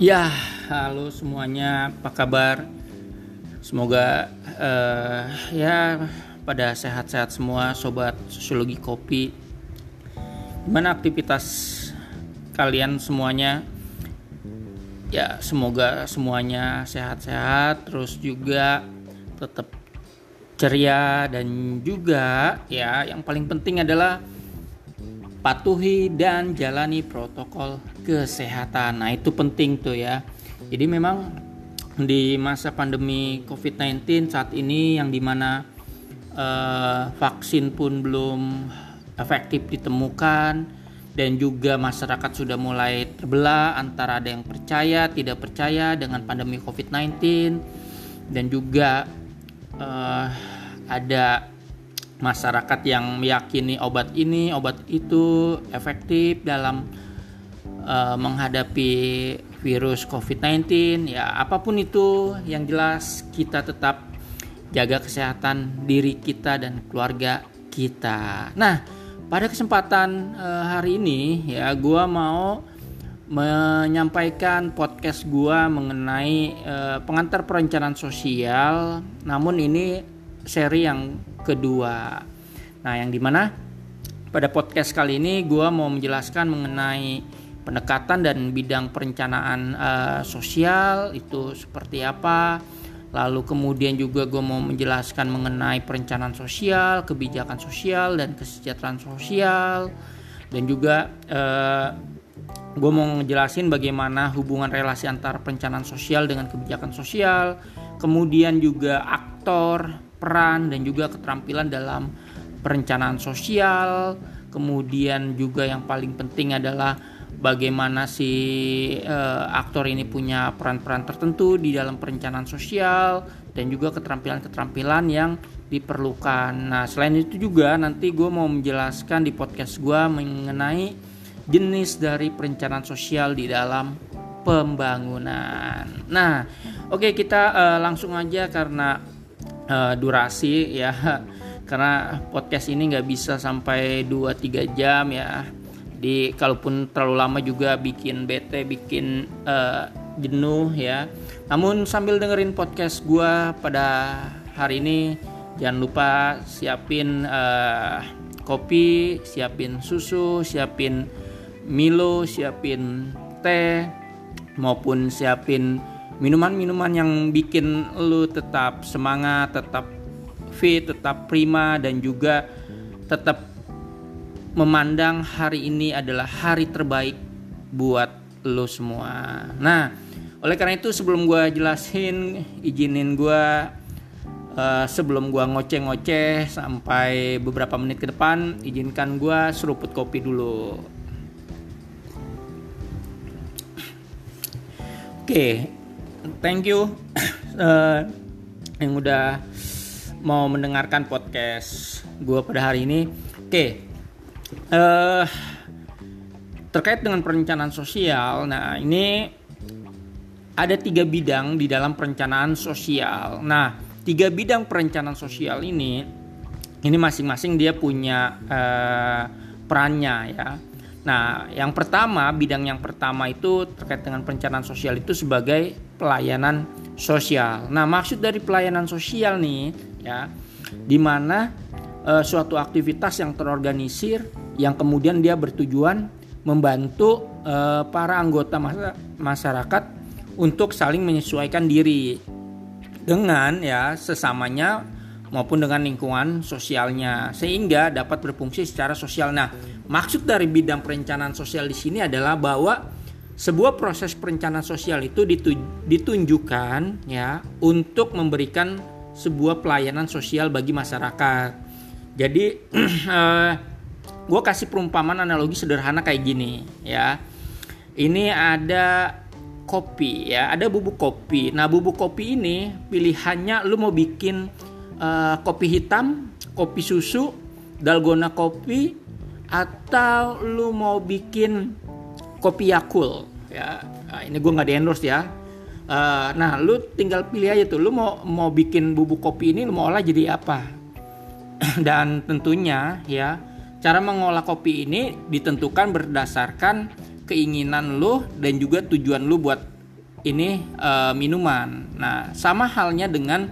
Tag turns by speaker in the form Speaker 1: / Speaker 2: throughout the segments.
Speaker 1: Ya, halo semuanya, apa kabar? Semoga uh, ya pada sehat-sehat semua sobat sosiologi kopi. Gimana aktivitas kalian semuanya? Ya, semoga semuanya sehat-sehat terus juga tetap ceria dan juga ya yang paling penting adalah patuhi dan jalani protokol kesehatan. Nah, itu penting tuh ya. Jadi memang di masa pandemi COVID-19 saat ini yang di mana uh, vaksin pun belum efektif ditemukan dan juga masyarakat sudah mulai terbelah antara ada yang percaya tidak percaya dengan pandemi COVID-19 dan juga uh, ada masyarakat yang meyakini obat ini, obat itu efektif dalam uh, menghadapi virus COVID-19, ya apa pun itu yang jelas kita tetap jaga kesehatan diri kita dan keluarga kita. Nah, pada kesempatan uh, hari ini ya gua mau menyampaikan podcast gua mengenai uh, pengantar perencanaan sosial. Namun ini seri yang kedua. Nah, yang di mana pada podcast kali ini gue mau menjelaskan mengenai pendekatan dan bidang perencanaan uh, sosial itu seperti apa. Lalu kemudian juga gue mau menjelaskan mengenai perencanaan sosial, kebijakan sosial dan kesejahteraan sosial dan juga uh, eh, gue mau ngejelasin bagaimana hubungan relasi antara perencanaan sosial dengan kebijakan sosial, kemudian juga aktor peran dan juga keterampilan dalam perencanaan sosial. Kemudian juga yang paling penting adalah bagaimana si uh, aktor ini punya peran-peran tertentu di dalam perencanaan sosial dan juga keterampilan-keterampilan yang diperlukan. Nah, selain itu juga nanti gue mau menjelaskan di podcast gue mengenai jenis dari perencanaan sosial di dalam pembangunan. Nah, oke okay, kita uh, langsung aja karena uh, durasi ya. Karena podcast ini nggak bisa sampai 2-3 jam ya. Di kalaupun terlalu lama juga bikin bete bikin uh, jenuh ya. Namun sambil dengerin podcast gue pada hari ini jangan lupa siapin uh, kopi siapin susu siapin Milo siapin teh maupun siapin minuman-minuman yang bikin lu tetap semangat, tetap fit, tetap prima dan juga tetap memandang hari ini adalah hari terbaik buat lu semua. Nah, oleh karena itu sebelum gue jelasin, izinin gue uh, sebelum gue ngoceh-ngoceh sampai beberapa menit ke depan, izinkan gue seruput kopi dulu. Oke, thank you uh, yang udah mau mendengarkan podcast gue pada hari ini. Oke, okay. uh, terkait dengan perencanaan sosial, nah ini ada tiga bidang di dalam perencanaan sosial. Nah, tiga bidang perencanaan sosial ini, ini masing-masing dia punya uh, perannya ya. Nah, yang pertama, bidang yang pertama itu terkait dengan perencanaan sosial itu sebagai pelayanan sosial. Nah, maksud dari pelayanan sosial nih, ya, di mana e, suatu aktivitas yang terorganisir yang kemudian dia bertujuan membantu e, para anggota masyarakat untuk saling menyesuaikan diri dengan ya sesamanya maupun dengan lingkungan sosialnya sehingga dapat berfungsi secara sosial. Nah, maksud dari bidang perencanaan sosial di sini adalah bahwa sebuah proses perencanaan sosial itu ditunjukkan ya untuk memberikan sebuah pelayanan sosial bagi masyarakat. Jadi eh, gue kasih perumpamaan analogi sederhana kayak gini ya. Ini ada kopi ya, ada bubuk kopi. Nah bubuk kopi ini pilihannya lu mau bikin uh, kopi hitam, kopi susu, dalgona kopi, atau lu mau bikin kopi Yakul ya. Nah, ini gue nggak di endorse ya. Uh, nah, lu tinggal pilih aja tuh. Lu mau mau bikin bubuk kopi ini lu mau olah jadi apa? Dan tentunya ya cara mengolah kopi ini ditentukan berdasarkan keinginan lu dan juga tujuan lu buat ini uh, minuman. Nah, sama halnya dengan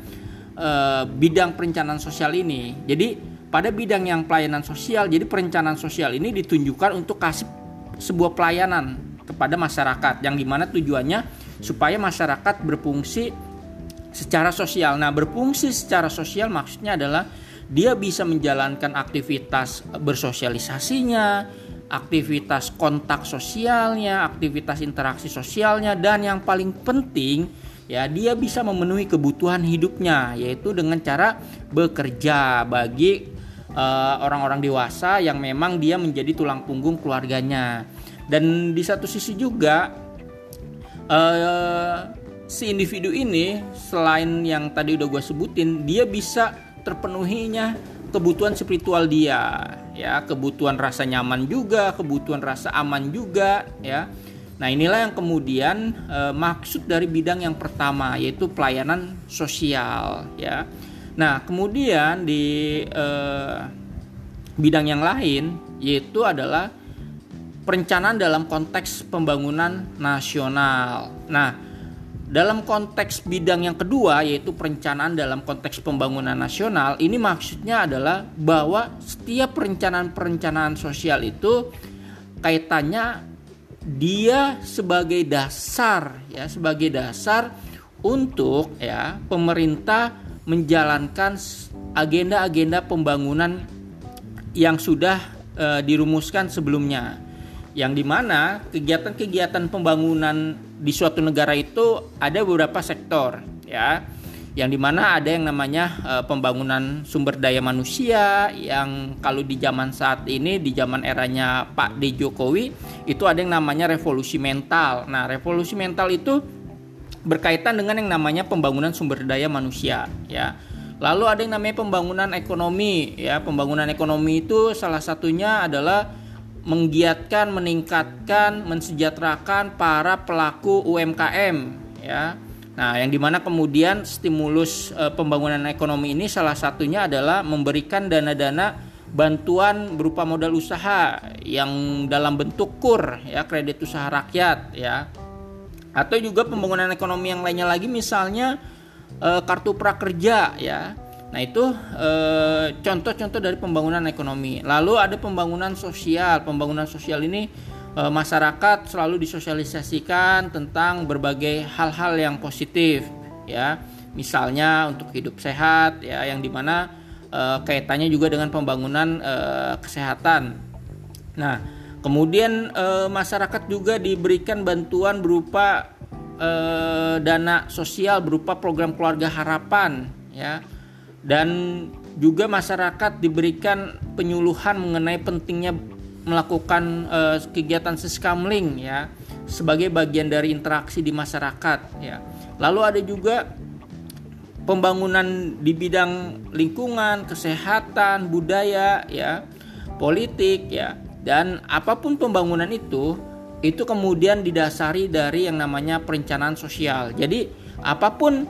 Speaker 1: uh, bidang perencanaan sosial ini. Jadi pada bidang yang pelayanan sosial, jadi perencanaan sosial ini ditunjukkan untuk kasih sebuah pelayanan kepada masyarakat yang di mana tujuannya supaya masyarakat berfungsi secara sosial. Nah, berfungsi secara sosial maksudnya adalah dia bisa menjalankan aktivitas bersosialisasinya, aktivitas kontak sosialnya, aktivitas interaksi sosialnya dan yang paling penting ya dia bisa memenuhi kebutuhan hidupnya yaitu dengan cara bekerja bagi eh, orang-orang uh, dewasa yang memang dia menjadi tulang punggung keluarganya. Dan di satu sisi juga uh, si individu ini selain yang tadi udah gue sebutin dia bisa terpenuhinya kebutuhan spiritual dia ya. Kebutuhan rasa nyaman juga kebutuhan rasa aman juga ya. Nah inilah yang kemudian e, maksud dari bidang yang pertama yaitu pelayanan sosial ya. Nah kemudian di e, bidang yang lain yaitu adalah perencanaan dalam konteks pembangunan nasional. Nah dalam konteks bidang yang kedua yaitu perencanaan dalam konteks pembangunan nasional ini maksudnya adalah bahwa setiap perencanaan-perencanaan sosial itu kaitannya dia sebagai dasar ya sebagai dasar untuk ya pemerintah menjalankan agenda-agenda pembangunan yang sudah e, dirumuskan sebelumnya yang di mana kegiatan-kegiatan pembangunan di suatu negara itu ada beberapa sektor ya. Yang di mana ada yang namanya e, pembangunan sumber daya manusia yang kalau di zaman saat ini di zaman eranya Pak D Jokowi itu ada yang namanya revolusi mental. Nah revolusi mental itu berkaitan dengan yang namanya pembangunan sumber daya manusia ya. Lalu ada yang namanya pembangunan ekonomi ya. Pembangunan ekonomi itu salah satunya adalah menggiatkan, meningkatkan, mensejahterakan para pelaku UMKM ya. Nah, yang di mana kemudian stimulus e, pembangunan ekonomi ini salah satunya adalah memberikan dana-dana bantuan berupa modal usaha yang dalam bentuk kur ya kredit usaha rakyat ya atau juga pembangunan ekonomi yang lainnya lagi misalnya e, kartu prakerja ya Nah itu eh, contoh-contoh dari pembangunan ekonomi. Lalu ada pembangunan sosial. Pembangunan sosial ini eh, masyarakat selalu disosialisasikan tentang berbagai hal-hal yang positif, ya. Misalnya untuk hidup sehat, ya, yang di mana eh, kaitannya juga dengan pembangunan kesehatan. Nah, kemudian masyarakat juga diberikan bantuan berupa dana sosial berupa program keluarga harapan, ya dan juga masyarakat diberikan penyuluhan mengenai pentingnya melakukan uh, kegiatan siskamling ya sebagai bagian dari interaksi di masyarakat ya. Lalu ada juga pembangunan di bidang lingkungan, kesehatan, budaya ya, politik ya. Dan apa pun pembangunan itu itu kemudian didasari dari yang namanya perencanaan sosial. Jadi apa pun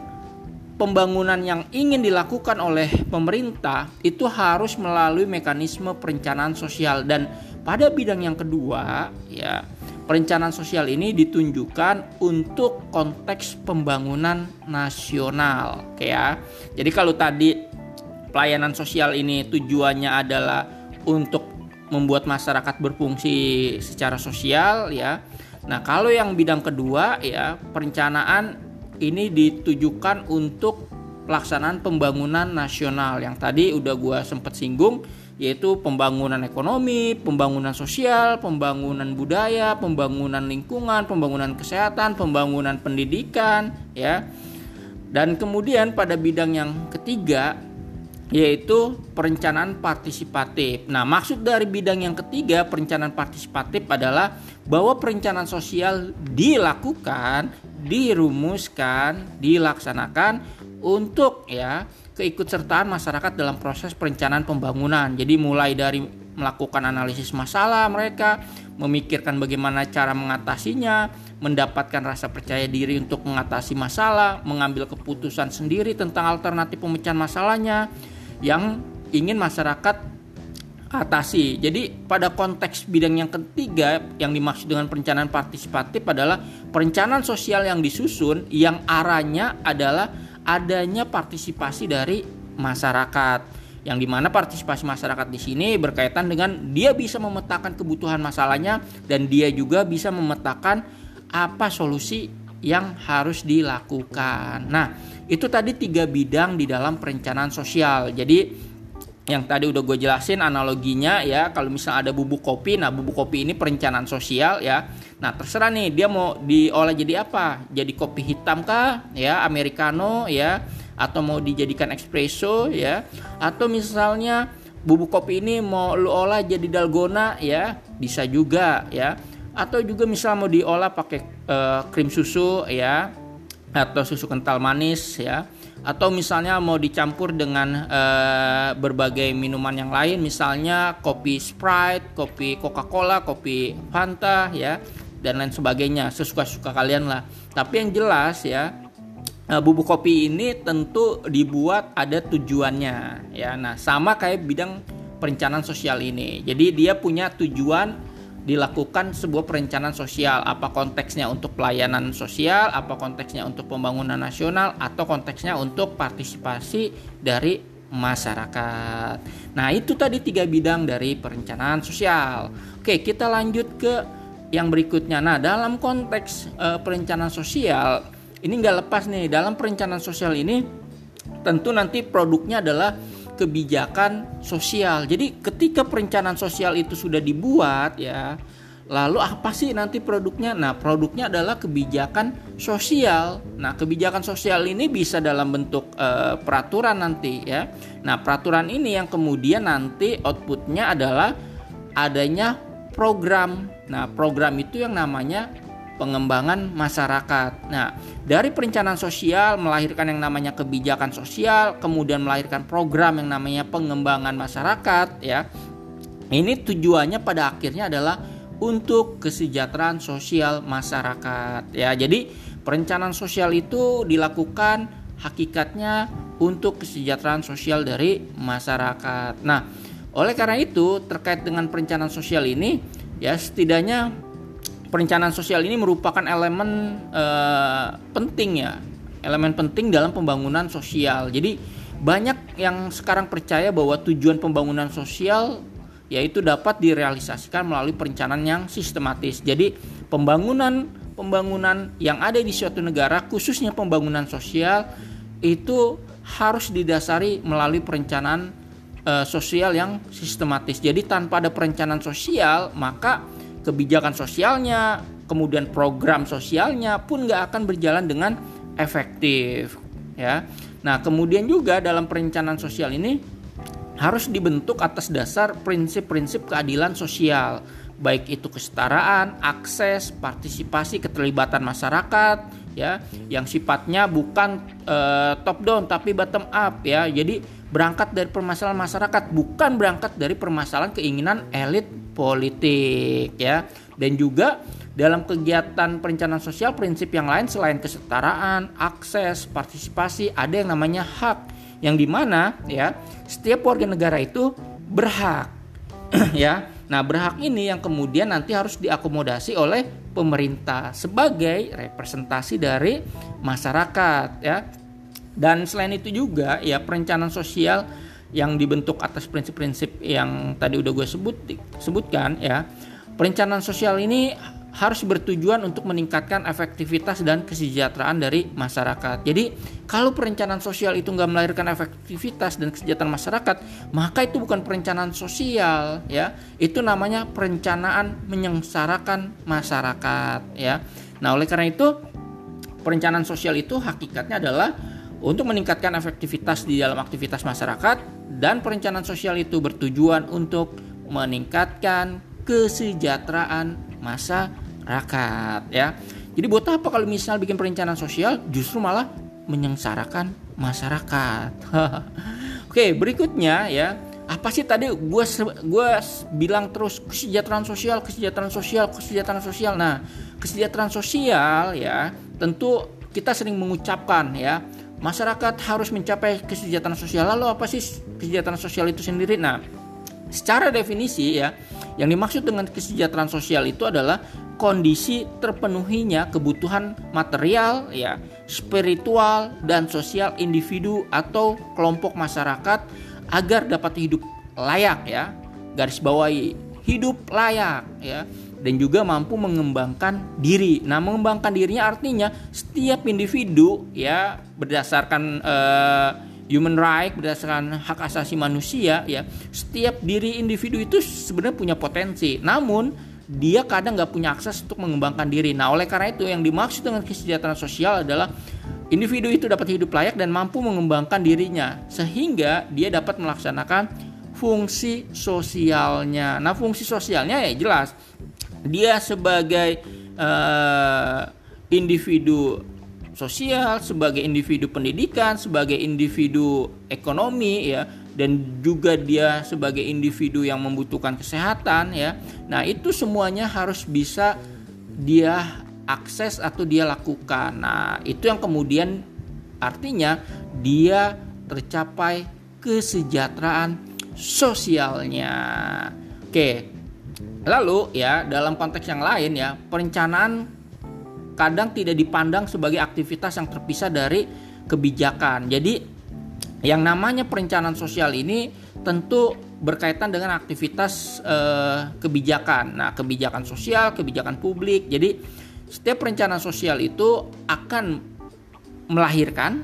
Speaker 1: pembangunan yang ingin dilakukan oleh pemerintah itu harus melalui mekanisme perencanaan sosial. Dan pada bidang yang kedua ya perencanaan sosial ini ditunjukkan untuk konteks pembangunan nasional oke ya. Jadi kalau tadi pelayanan sosial ini tujuannya adalah untuk membuat masyarakat berfungsi secara sosial ya. Nah kalau yang bidang kedua ya perencanaan ini ditujukan untuk pelaksanaan pembangunan nasional yang tadi udah gue sempat singgung yaitu pembangunan ekonomi, pembangunan sosial, pembangunan budaya, pembangunan lingkungan, pembangunan kesehatan, pembangunan pendidikan ya. Dan kemudian pada bidang yang ketiga yaitu perencanaan partisipatif. Nah, maksud dari bidang yang ketiga perencanaan partisipatif adalah bahwa perencanaan sosial dilakukan dirumuskan, dilaksanakan untuk ya keikutsertaan masyarakat dalam proses perencanaan pembangunan. Jadi mulai dari melakukan analisis masalah mereka, memikirkan bagaimana cara mengatasinya, mendapatkan rasa percaya diri untuk mengatasi masalah, mengambil keputusan sendiri tentang alternatif pemecahan masalahnya yang ingin masyarakat atasi. Jadi pada konteks bidang yang ketiga yang dimaksud dengan perencanaan partisipatif adalah perencanaan sosial yang disusun yang arahnya adalah adanya partisipasi dari masyarakat. Yang di mana partisipasi masyarakat di sini berkaitan dengan dia bisa memetakan kebutuhan masalahnya dan dia juga bisa memetakan apa solusi yang harus dilakukan. Nah, itu tadi tiga bidang di dalam perencanaan sosial. Jadi yang tadi udah gue jelasin analoginya ya kalau misalnya ada bubuk kopi nah bubuk kopi ini perencanaan sosial ya. Nah terserah nih dia mau diolah jadi apa? Jadi kopi hitam kah? Ya americano ya atau mau dijadikan espresso ya. Atau misalnya bubuk kopi ini mau lu olah jadi dalgona ya bisa juga ya. Atau juga misal mau diolah pakai uh, krim susu ya atau susu kental manis ya atau misalnya mau dicampur dengan uh, berbagai minuman yang lain misalnya kopi Sprite, kopi Coca-Cola, kopi Fanta ya dan lain sebagainya sesuka-suka kalian lah. Tapi yang jelas ya uh, bubuk kopi ini tentu dibuat ada tujuannya ya. Nah, sama kayak bidang perencanaan sosial ini. Jadi dia punya tujuan dilakukan sebuah perencanaan sosial. Apa konteksnya untuk pelayanan sosial apa konteksnya untuk pembangunan nasional atau konteksnya untuk partisipasi dari masyarakat. Nah itu tadi tiga bidang dari perencanaan sosial. Oke kita lanjut ke yang berikutnya. Nah dalam konteks e, perencanaan sosial ini nggak lepas nih. Dalam perencanaan sosial ini tentu nanti produknya adalah kebijakan sosial. Jadi ketika perencanaan sosial itu sudah dibuat ya, lalu apa sih nanti produknya? Nah, produknya adalah kebijakan sosial. Nah, kebijakan sosial ini bisa dalam bentuk uh, peraturan nanti ya. Nah, peraturan ini yang kemudian nanti outputnya adalah adanya program. Nah, program itu yang namanya pengembangan masyarakat. Nah, dari perencanaan sosial melahirkan yang namanya kebijakan sosial, kemudian melahirkan program yang namanya pengembangan masyarakat ya. Ini tujuannya pada akhirnya adalah untuk kesejahteraan sosial masyarakat ya. Jadi, perencanaan sosial itu dilakukan hakikatnya untuk kesejahteraan sosial dari masyarakat. Nah, oleh karena itu terkait dengan perencanaan sosial ini ya setidaknya perencanaan sosial ini merupakan elemen uh, penting ya, elemen penting dalam pembangunan sosial. Jadi banyak yang sekarang percaya bahwa tujuan pembangunan sosial yaitu dapat direalisasikan melalui perencanaan yang sistematis. Jadi pembangunan pembangunan yang ada di suatu negara khususnya pembangunan sosial itu harus didasari melalui perencanaan uh, sosial yang sistematis. Jadi tanpa ada perencanaan sosial maka kebijakan sosialnya, kemudian program sosialnya pun nggak akan berjalan dengan efektif ya. Nah kemudian juga dalam perencanaan sosial ini harus dibentuk atas dasar prinsip-prinsip keadilan sosial baik itu kesetaraan, akses, partisipasi, keterlibatan masyarakat ya yang sifatnya bukan uh, top down tapi bottom up ya. Jadi berangkat dari permasalahan masyarakat bukan berangkat dari permasalahan keinginan elit politik ya dan juga dalam kegiatan perencanaan sosial prinsip yang lain selain kesetaraan, akses, partisipasi ada yang namanya hak yang di mana ya setiap warga negara itu berhak ya. Nah berhak ini yang kemudian nanti harus diakomodasi oleh pemerintah sebagai representasi dari masyarakat ya. Dan selain itu juga ya perencanaan sosial yang dibentuk atas prinsip-prinsip yang tadi udah gue sebut sebutkan ya perencanaan sosial ini harus bertujuan untuk meningkatkan efektivitas dan kesejahteraan dari masyarakat. Jadi kalau perencanaan sosial itu nggak melahirkan efektivitas dan kesejahteraan masyarakat, maka itu bukan perencanaan sosial, ya. Itu namanya perencanaan menyengsarakan masyarakat, ya. Nah oleh karena itu perencanaan sosial itu hakikatnya adalah untuk meningkatkan efektivitas di dalam aktivitas masyarakat dan perencanaan sosial itu bertujuan untuk meningkatkan kesejahteraan masyarakat ya. Jadi buat apa kalau misal bikin perencanaan sosial justru malah menyengsarakan masyarakat. Oke, berikutnya ya. Apa sih tadi gue gue bilang terus kesejahteraan sosial, kesejahteraan sosial, kesejahteraan sosial. Nah, kesejahteraan sosial ya, tentu kita sering mengucapkan ya, masyarakat harus mencapai kesejahteraan sosial. Lalu apa sih kesejahteraan sosial itu sendiri? Nah, Secara definisi ya, yang dimaksud dengan kesejahteraan sosial itu adalah kondisi terpenuhinya kebutuhan material ya, spiritual dan sosial individu atau kelompok masyarakat agar dapat hidup layak ya. Garis bawahi hidup layak ya dan juga mampu mengembangkan diri. Nah, mengembangkan dirinya artinya setiap individu ya berdasarkan uh, human right berdasarkan hak asasi manusia ya setiap diri individu itu sebenarnya punya potensi. Namun dia kadang nggak punya akses untuk mengembangkan diri. Nah oleh karena itu yang dimaksud dengan kesejahteraan sosial adalah individu itu dapat hidup layak dan mampu mengembangkan dirinya sehingga dia dapat melaksanakan fungsi sosialnya. Nah fungsi sosialnya ya jelas. Dia sebagai uh, individu sosial, sebagai individu pendidikan, sebagai individu ekonomi ya dan juga dia sebagai individu yang membutuhkan kesehatan ya. Nah, itu semuanya harus bisa dia akses atau dia lakukan. Nah, itu yang kemudian artinya dia tercapai kesejahteraan sosialnya. Oke. Lalu ya, dalam konteks yang lain ya, perencanaan kadang tidak dipandang sebagai aktivitas yang terpisah dari kebijakan. Jadi yang namanya perencanaan sosial ini tentu berkaitan dengan aktivitas eh, kebijakan. Nah, kebijakan sosial, kebijakan publik. Jadi setiap perencanaan sosial itu akan melahirkan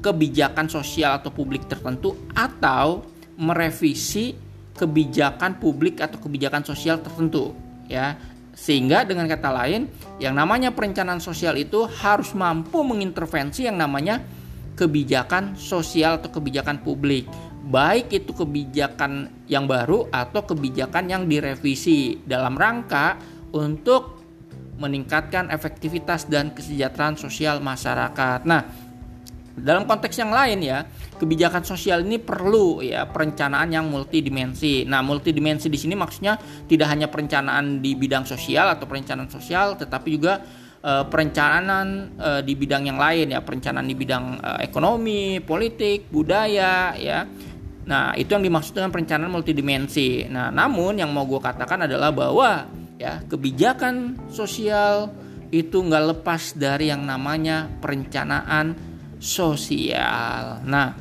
Speaker 1: kebijakan sosial atau publik tertentu atau merevisi kebijakan publik atau kebijakan sosial tertentu ya sehingga dengan kata lain, yang namanya perencanaan sosial itu harus mampu mengintervensi yang namanya kebijakan sosial atau kebijakan publik. Baik itu kebijakan yang baru atau kebijakan yang direvisi dalam rangka untuk meningkatkan efektivitas dan kesejahteraan sosial masyarakat. Nah, dalam konteks yang lain ya, kebijakan sosial ini perlu ya perencanaan yang multidimensi. Nah, multidimensi di sini maksudnya tidak hanya perencanaan di bidang sosial atau perencanaan sosial, tetapi juga uh, perencanaan uh, di bidang yang lain ya, perencanaan di bidang uh, ekonomi, politik, budaya ya. Nah, itu yang dimaksud dengan perencanaan multidimensi. Nah, namun yang mau gue katakan adalah bahwa ya kebijakan sosial itu nggak lepas dari yang namanya perencanaan sosial. Nah,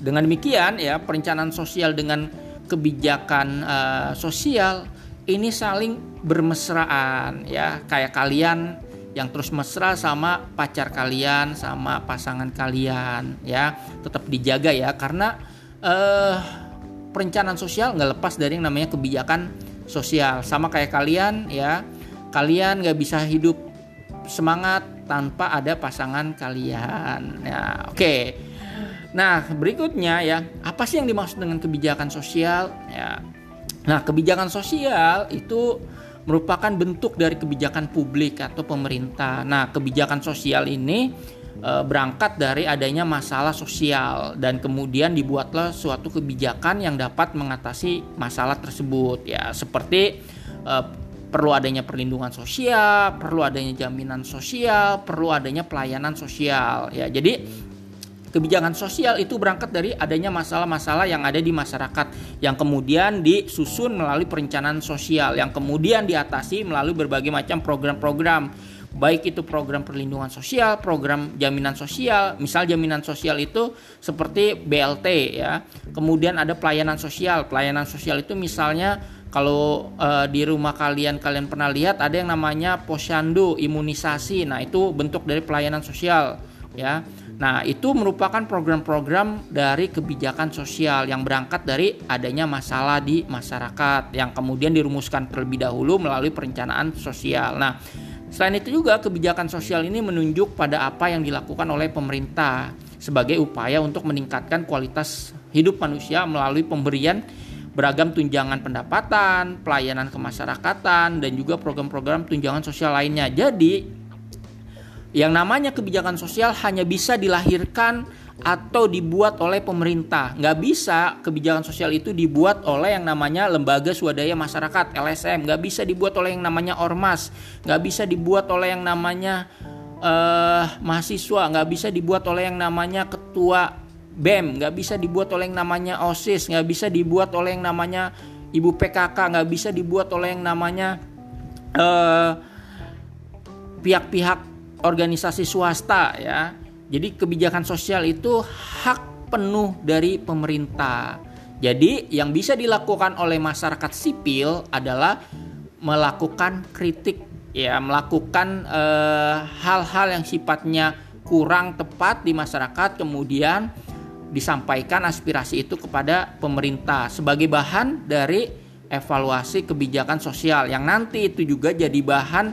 Speaker 1: dengan demikian ya perencanaan sosial dengan kebijakan uh, sosial ini saling bermesraan ya. Kayak kalian yang terus mesra sama pacar kalian sama pasangan kalian ya. Tetap dijaga ya karena uh, perencanaan sosial nggak lepas dari yang namanya kebijakan sosial. Sama kayak kalian ya. Kalian nggak bisa hidup semangat tanpa ada pasangan kalian. Ya, oke. Okay. Nah, berikutnya ya, apa sih yang dimaksud dengan kebijakan sosial? Ya. Nah, kebijakan sosial itu merupakan bentuk dari kebijakan publik atau pemerintah. Nah, kebijakan sosial ini e, berangkat dari adanya masalah sosial dan kemudian dibuatlah suatu kebijakan yang dapat mengatasi masalah tersebut ya, seperti e, perlu adanya perlindungan sosial, perlu adanya jaminan sosial, perlu adanya pelayanan sosial. Ya, jadi kebijakan sosial itu berangkat dari adanya masalah-masalah yang ada di masyarakat yang kemudian disusun melalui perencanaan sosial yang kemudian diatasi melalui berbagai macam program-program baik itu program perlindungan sosial, program jaminan sosial, misal jaminan sosial itu seperti BLT ya. Kemudian ada pelayanan sosial. Pelayanan sosial itu misalnya kalau uh, di rumah kalian kalian pernah lihat ada yang namanya posyandu imunisasi. Nah, itu bentuk dari pelayanan sosial ya. Nah, itu merupakan program-program dari kebijakan sosial yang berangkat dari adanya masalah di masyarakat yang kemudian dirumuskan terlebih dahulu melalui perencanaan sosial. Nah, selain itu juga kebijakan sosial ini menunjuk pada apa yang dilakukan oleh pemerintah sebagai upaya untuk meningkatkan kualitas hidup manusia melalui pemberian beragam tunjangan pendapatan, pelayanan kemasyarakatan, dan juga program-program tunjangan sosial lainnya. Jadi, yang namanya kebijakan sosial hanya bisa dilahirkan atau dibuat oleh pemerintah. Nggak bisa kebijakan sosial itu dibuat oleh yang namanya lembaga swadaya masyarakat LSM. Nggak bisa dibuat oleh yang namanya ormas. Nggak bisa dibuat oleh yang namanya uh, mahasiswa. Nggak bisa dibuat oleh yang namanya ketua BEM, nggak bisa dibuat oleh yang namanya OSIS, nggak bisa dibuat oleh yang namanya Ibu PKK, nggak bisa dibuat oleh yang namanya eh, pihak-pihak organisasi swasta ya. Jadi kebijakan sosial itu hak penuh dari pemerintah. Jadi yang bisa dilakukan oleh masyarakat sipil adalah melakukan kritik ya, melakukan eh, hal-hal yang sifatnya kurang tepat di masyarakat kemudian disampaikan aspirasi itu kepada pemerintah sebagai bahan dari evaluasi kebijakan sosial yang nanti itu juga jadi bahan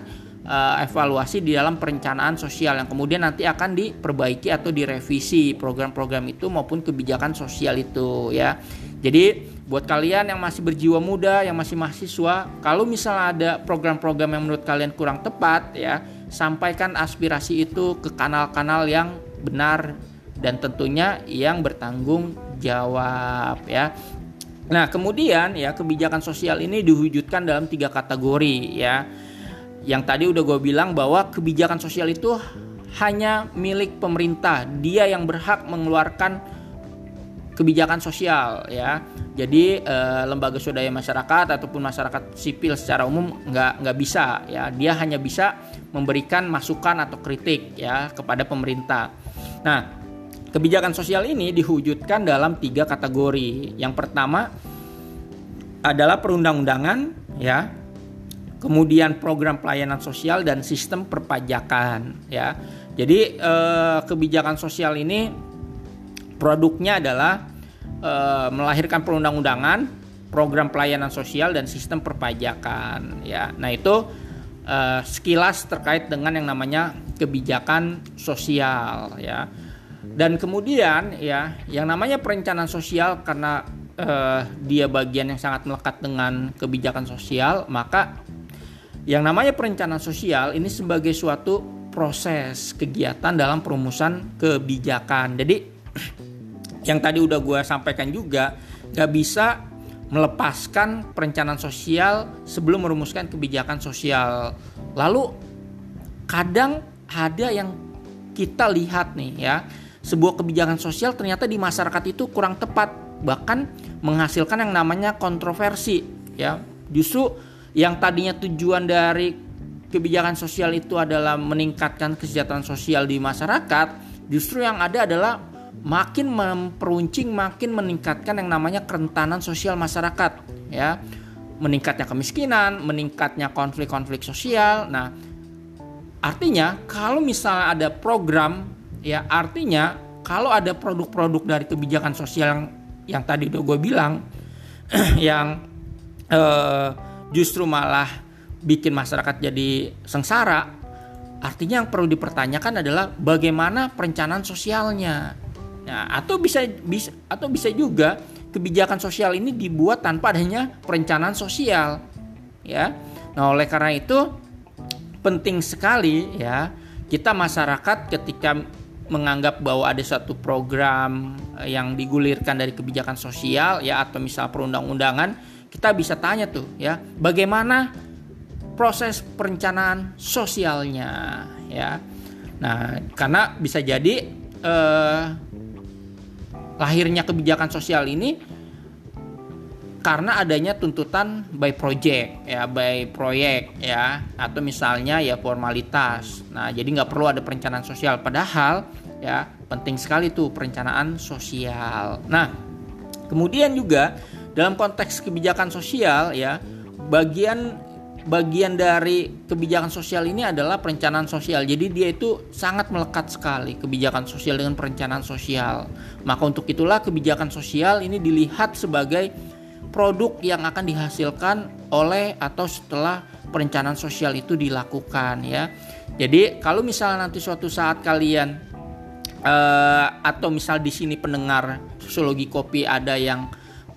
Speaker 1: uh, evaluasi di dalam perencanaan sosial yang kemudian nanti akan diperbaiki atau direvisi program-program itu maupun kebijakan sosial itu ya. Jadi buat kalian yang masih berjiwa muda, yang masih mahasiswa, kalau misalnya ada program-program yang menurut kalian kurang tepat ya, sampaikan aspirasi itu ke kanal-kanal yang benar dan tentunya yang bertanggung jawab ya. Nah, kemudian ya kebijakan sosial ini diwujudkan dalam tiga kategori ya. Yang tadi udah gue bilang bahwa kebijakan sosial itu hanya milik pemerintah. Dia yang berhak mengeluarkan kebijakan sosial ya. Jadi eh, lembaga swadaya masyarakat ataupun masyarakat sipil secara umum nggak nggak bisa ya. Dia hanya bisa memberikan masukan atau kritik ya kepada pemerintah. Nah, kebijakan sosial ini diwujudkan dalam tiga kategori. Yang pertama adalah perundang-undangan ya. Kemudian program pelayanan sosial dan sistem perpajakan ya. Jadi eh, kebijakan sosial ini produknya adalah e, melahirkan perundang-undangan, program pelayanan sosial dan sistem perpajakan ya. Nah, itu e, sekilas terkait dengan yang namanya kebijakan sosial ya. Dan kemudian ya, yang namanya perencanaan sosial karena e, dia bagian yang sangat melekat dengan kebijakan sosial, maka yang namanya perencanaan sosial ini sebagai suatu proses kegiatan dalam perumusan kebijakan. Jadi yang tadi udah gue sampaikan juga gak bisa melepaskan perencanaan sosial sebelum merumuskan kebijakan sosial. Lalu kadang ada yang kita lihat nih ya, sebuah kebijakan sosial ternyata di masyarakat itu kurang tepat, bahkan menghasilkan yang namanya kontroversi ya. Justru yang tadinya tujuan dari kebijakan sosial itu adalah meningkatkan kesejahteraan sosial di masyarakat, justru yang ada adalah makin memperuncing makin meningkatkan yang namanya kerentanan sosial masyarakat ya meningkatnya kemiskinan meningkatnya konflik-konflik sosial nah artinya kalau misalnya ada program ya artinya kalau ada produk-produk dari kebijakan sosial yang yang tadi udah gue bilang yang eh, justru malah bikin masyarakat jadi sengsara artinya yang perlu dipertanyakan adalah bagaimana perencanaan sosialnya Nah, atau bisa bisa atau bisa juga kebijakan sosial ini dibuat tanpa adanya perencanaan sosial. Ya. Nah, oleh karena itu penting sekali ya kita masyarakat ketika menganggap bahwa ada satu program eh, yang digulirkan dari kebijakan sosial ya atau misal perundang-undangan kita bisa tanya tuh ya bagaimana proses perencanaan sosialnya ya. Nah karena bisa jadi eh, lahirnya kebijakan sosial ini karena adanya tuntutan by project ya by proyek ya atau misalnya ya formalitas. Nah jadi nggak perlu ada perencanaan sosial. Padahal ya penting sekali tuh perencanaan sosial nah kemudian juga dalam konteks kebijakan sosial ya bagian bagian dari kebijakan sosial ini adalah perencanaan sosial. Jadi dia itu sangat melekat sekali kebijakan sosial dengan perencanaan sosial. Maka untuk itulah kebijakan sosial ini dilihat sebagai produk yang akan dihasilkan oleh atau setelah perencanaan sosial itu dilakukan ya. Jadi kalau misalnya nanti suatu saat kalian uh, atau misal di sini pendengar sosiologi kopi ada yang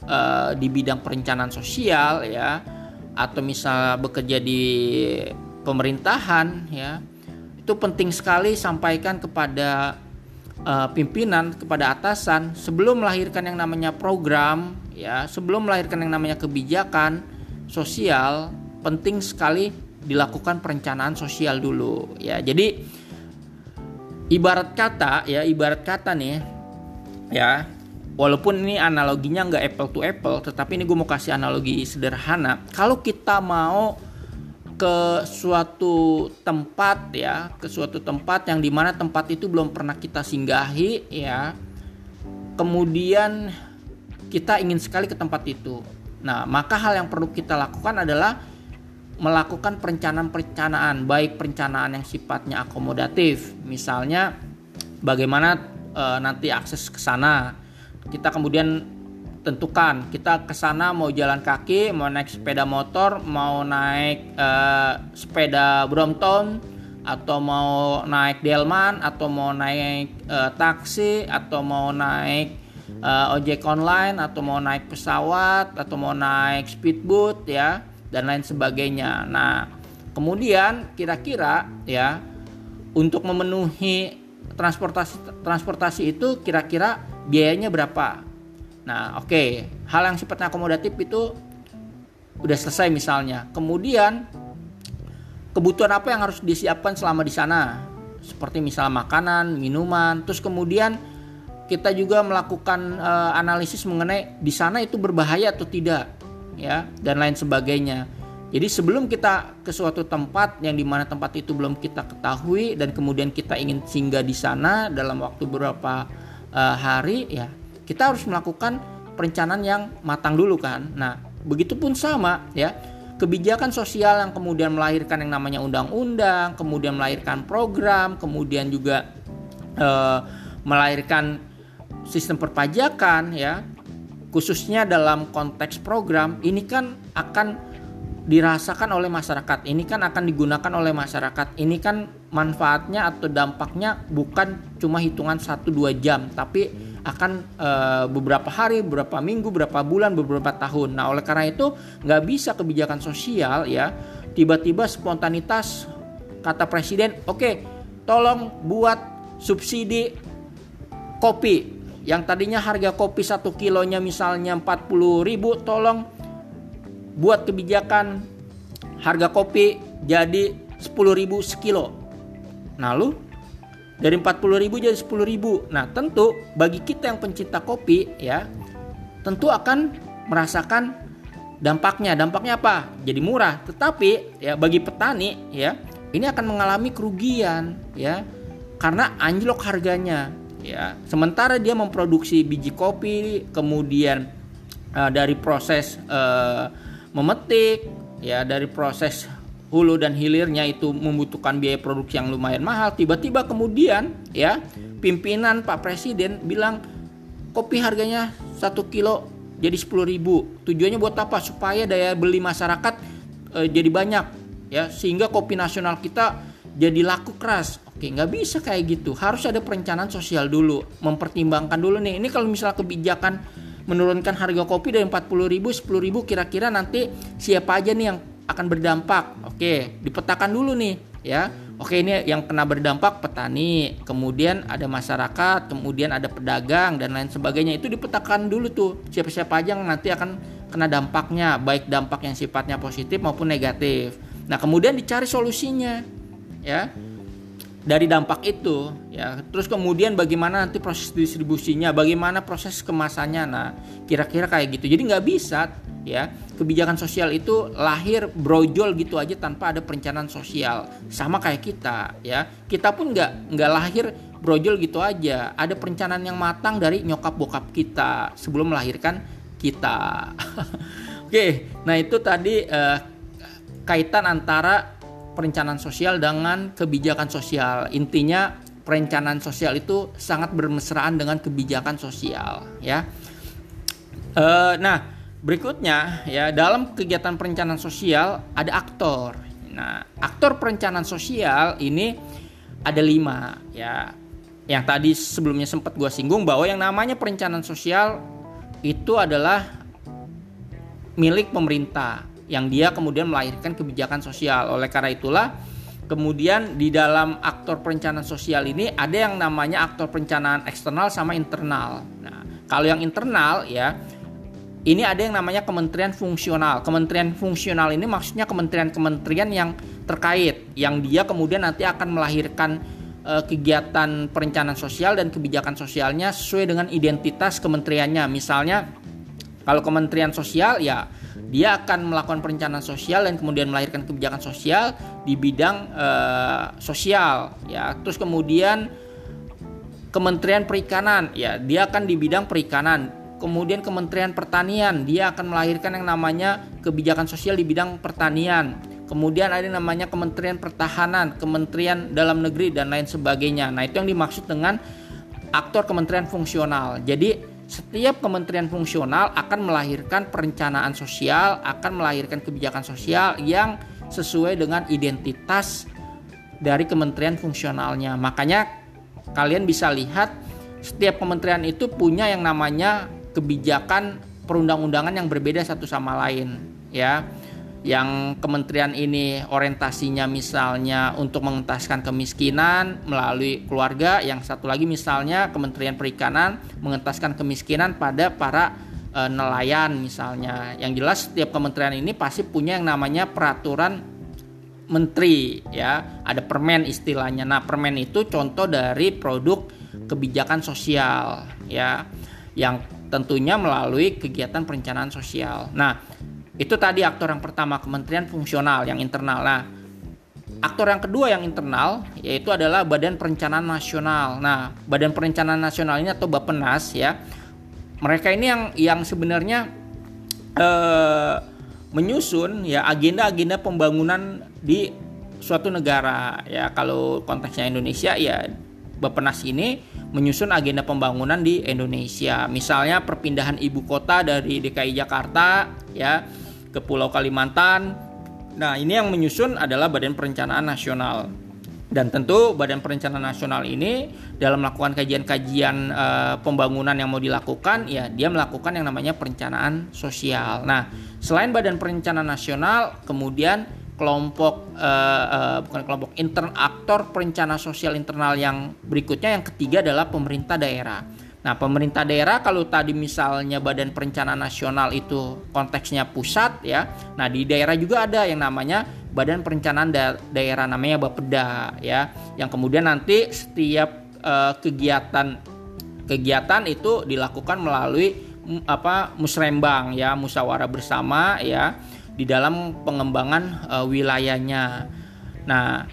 Speaker 1: uh, di bidang perencanaan sosial ya atau misal bekerja di pemerintahan ya itu penting sekali sampaikan kepada uh, pimpinan kepada atasan sebelum melahirkan yang namanya program ya sebelum melahirkan yang namanya kebijakan sosial penting sekali dilakukan perencanaan sosial dulu ya. Jadi ibarat kata ya ibarat kata nih ya walaupun ini analoginya nggak apple to apple tetapi ini gue mau kasih analogi sederhana. Kalau kita mau ke suatu tempat ya ke suatu tempat yang di mana tempat itu belum pernah kita singgahi ya kemudian kita ingin sekali ke tempat itu. Nah maka hal yang perlu kita lakukan adalah melakukan perencanaan-perencanaan baik perencanaan yang sifatnya akomodatif. Misalnya bagaimana e, nanti akses ke sana. Kita kemudian tentukan kita ke sana mau jalan kaki, mau naik sepeda motor, mau naik uh, sepeda Brompton atau mau naik delman atau mau naik uh, taksi atau mau naik uh, ojek online atau mau naik pesawat atau mau naik speedboat ya dan lain sebagainya. Nah, kemudian kira-kira ya untuk memenuhi transportasi transportasi itu kira-kira biayanya berapa? Nah, oke, okay. hal yang sifatnya akomodatif itu udah selesai misalnya. Kemudian kebutuhan apa yang harus disiapkan selama di sana? Seperti misal makanan, minuman, terus kemudian kita juga melakukan uh, analisis mengenai di sana itu berbahaya atau tidak, ya, dan lain sebagainya. Jadi sebelum kita ke suatu tempat yang di mana tempat itu belum kita ketahui dan kemudian kita ingin singgah di sana dalam waktu beberapa uh, hari, ya kita harus melakukan perencanaan yang matang dulu kan. Nah, begitupun sama ya. Kebijakan sosial yang kemudian melahirkan yang namanya undang-undang, kemudian melahirkan program, kemudian juga eh, melahirkan sistem perpajakan ya. Khususnya dalam konteks program ini kan akan dirasakan oleh masyarakat. Ini kan akan digunakan oleh masyarakat. Ini kan manfaatnya atau dampaknya bukan cuma hitungan 1-2 jam, tapi akan e, beberapa hari, beberapa minggu, beberapa bulan, beberapa tahun. Nah, oleh karena itu nggak bisa kebijakan sosial ya tiba-tiba spontanitas kata presiden, oke, okay, tolong buat subsidi kopi yang tadinya harga kopi satu kilonya misalnya 40 ribu, tolong buat kebijakan harga kopi jadi 10 ribu sekilo. Nah lu dari 40 ribu jadi 10 ribu. Nah tentu bagi kita yang pencinta kopi ya tentu akan merasakan dampaknya. Dampaknya apa? Jadi murah. Tetapi ya bagi petani ya ini akan mengalami kerugian ya karena anjlok harganya ya. Sementara dia memproduksi biji kopi kemudian uh, dari proses uh, memetik ya dari proses hulu dan hilirnya itu membutuhkan biaya produksi yang lumayan mahal. Tiba-tiba kemudian ya pimpinan Pak Presiden bilang kopi harganya satu kilo jadi 10 ribu. Tujuannya buat apa? Supaya daya beli masyarakat e, jadi banyak. Ya sehingga kopi nasional kita jadi laku keras oke nggak bisa kayak gitu harus ada perencanaan sosial dulu mempertimbangkan dulu nih ini kalau misalnya kebijakan menurunkan harga kopi dari 40 ribu 10 ribu kira-kira nanti siapa aja nih yang akan berdampak. Oke, dipetakan dulu nih ya. Oke, ini yang kena berdampak petani, kemudian ada masyarakat, kemudian ada pedagang dan lain sebagainya. Itu dipetakan dulu tuh siapa-siapa aja yang nanti akan kena dampaknya, baik dampak yang sifatnya positif maupun negatif. Nah, kemudian dicari solusinya. Ya. Dari dampak itu, ya. Terus kemudian bagaimana nanti proses distribusinya, bagaimana proses kemasannya. Nah, kira-kira kayak gitu. Jadi nggak bisa ya kebijakan sosial itu lahir brojol gitu aja tanpa ada perencanaan sosial sama kayak kita ya kita pun nggak nggak lahir brojol gitu aja ada perencanaan yang matang dari nyokap bokap kita sebelum melahirkan kita oke nah itu tadi eh, kaitan antara perencanaan sosial dengan kebijakan sosial intinya perencanaan sosial itu sangat bermesraan dengan kebijakan sosial ya eh, nah Berikutnya ya dalam kegiatan perencanaan sosial ada aktor. Nah aktor perencanaan sosial ini ada lima ya. Yang tadi sebelumnya sempat gue singgung bahwa yang namanya perencanaan sosial itu adalah milik pemerintah yang dia kemudian melahirkan kebijakan sosial. Oleh karena itulah kemudian di dalam aktor perencanaan sosial ini ada yang namanya aktor perencanaan eksternal sama internal. Nah, kalau yang internal ya ini ada yang namanya kementerian fungsional. Kementerian fungsional ini maksudnya kementerian-kementerian yang terkait, yang dia kemudian nanti akan melahirkan uh, kegiatan perencanaan sosial dan kebijakan sosialnya sesuai dengan identitas kementeriannya. Misalnya kalau Kementerian Sosial ya dia akan melakukan perencanaan sosial dan kemudian melahirkan kebijakan sosial di bidang uh, sosial ya. Terus kemudian Kementerian Perikanan ya dia akan di bidang perikanan. Kemudian Kementerian Pertanian dia akan melahirkan yang namanya kebijakan sosial di bidang pertanian. Kemudian ada yang namanya Kementerian Pertahanan, Kementerian Dalam Negeri dan lain sebagainya. Nah, itu yang dimaksud dengan aktor kementerian fungsional. Jadi setiap kementerian fungsional akan melahirkan perencanaan sosial, akan melahirkan kebijakan sosial yang sesuai dengan identitas dari kementerian fungsionalnya. Makanya kalian bisa lihat setiap kementerian itu punya yang namanya kebijakan perundang-undangan yang berbeda satu sama lain, ya yang kementerian ini orientasinya misalnya untuk mengentaskan kemiskinan melalui keluarga, yang satu lagi misalnya Kementerian Perikanan mengentaskan kemiskinan pada para e, nelayan misalnya. Yang jelas setiap kementerian ini pasti punya yang namanya peraturan menteri ya, ada permen istilahnya. Nah, permen itu contoh dari produk kebijakan sosial ya yang tentunya melalui kegiatan perencanaan sosial. Nah, itu tadi aktor yang pertama kementerian fungsional yang internal. Nah, aktor yang kedua yang internal yaitu adalah Badan Perencanaan Nasional. Nah, Badan Perencanaan Nasional ini atau Bappenas ya. Mereka ini yang yang sebenarnya eh, menyusun ya agenda-agenda pembangunan di suatu negara ya. Kalau konteksnya Indonesia ya Bapenas ini menyusun agenda pembangunan di Indonesia. Misalnya perpindahan ibu kota dari DKI Jakarta ya ke Pulau Kalimantan. Nah, ini yang menyusun adalah Badan Perencanaan Nasional. Dan tentu Badan Perencanaan Nasional ini dalam melakukan kajian-kajian e, pembangunan yang mau dilakukan, ya dia melakukan yang namanya perencanaan sosial. Nah, selain Badan Perencanaan Nasional, kemudian kelompok e, e, bukan kelompok intern aktor perencana sosial internal yang berikutnya yang ketiga adalah pemerintah daerah. Nah, pemerintah daerah kalau tadi misalnya Badan Perencanaan Nasional itu konteksnya pusat ya. Nah, di daerah juga ada yang namanya Badan Perencanaan da Daerah namanya Bapeda ya. Yang kemudian nanti setiap uh, kegiatan kegiatan itu dilakukan melalui apa musrembang ya, musyawarah bersama ya di dalam pengembangan uh, wilayahnya. Nah,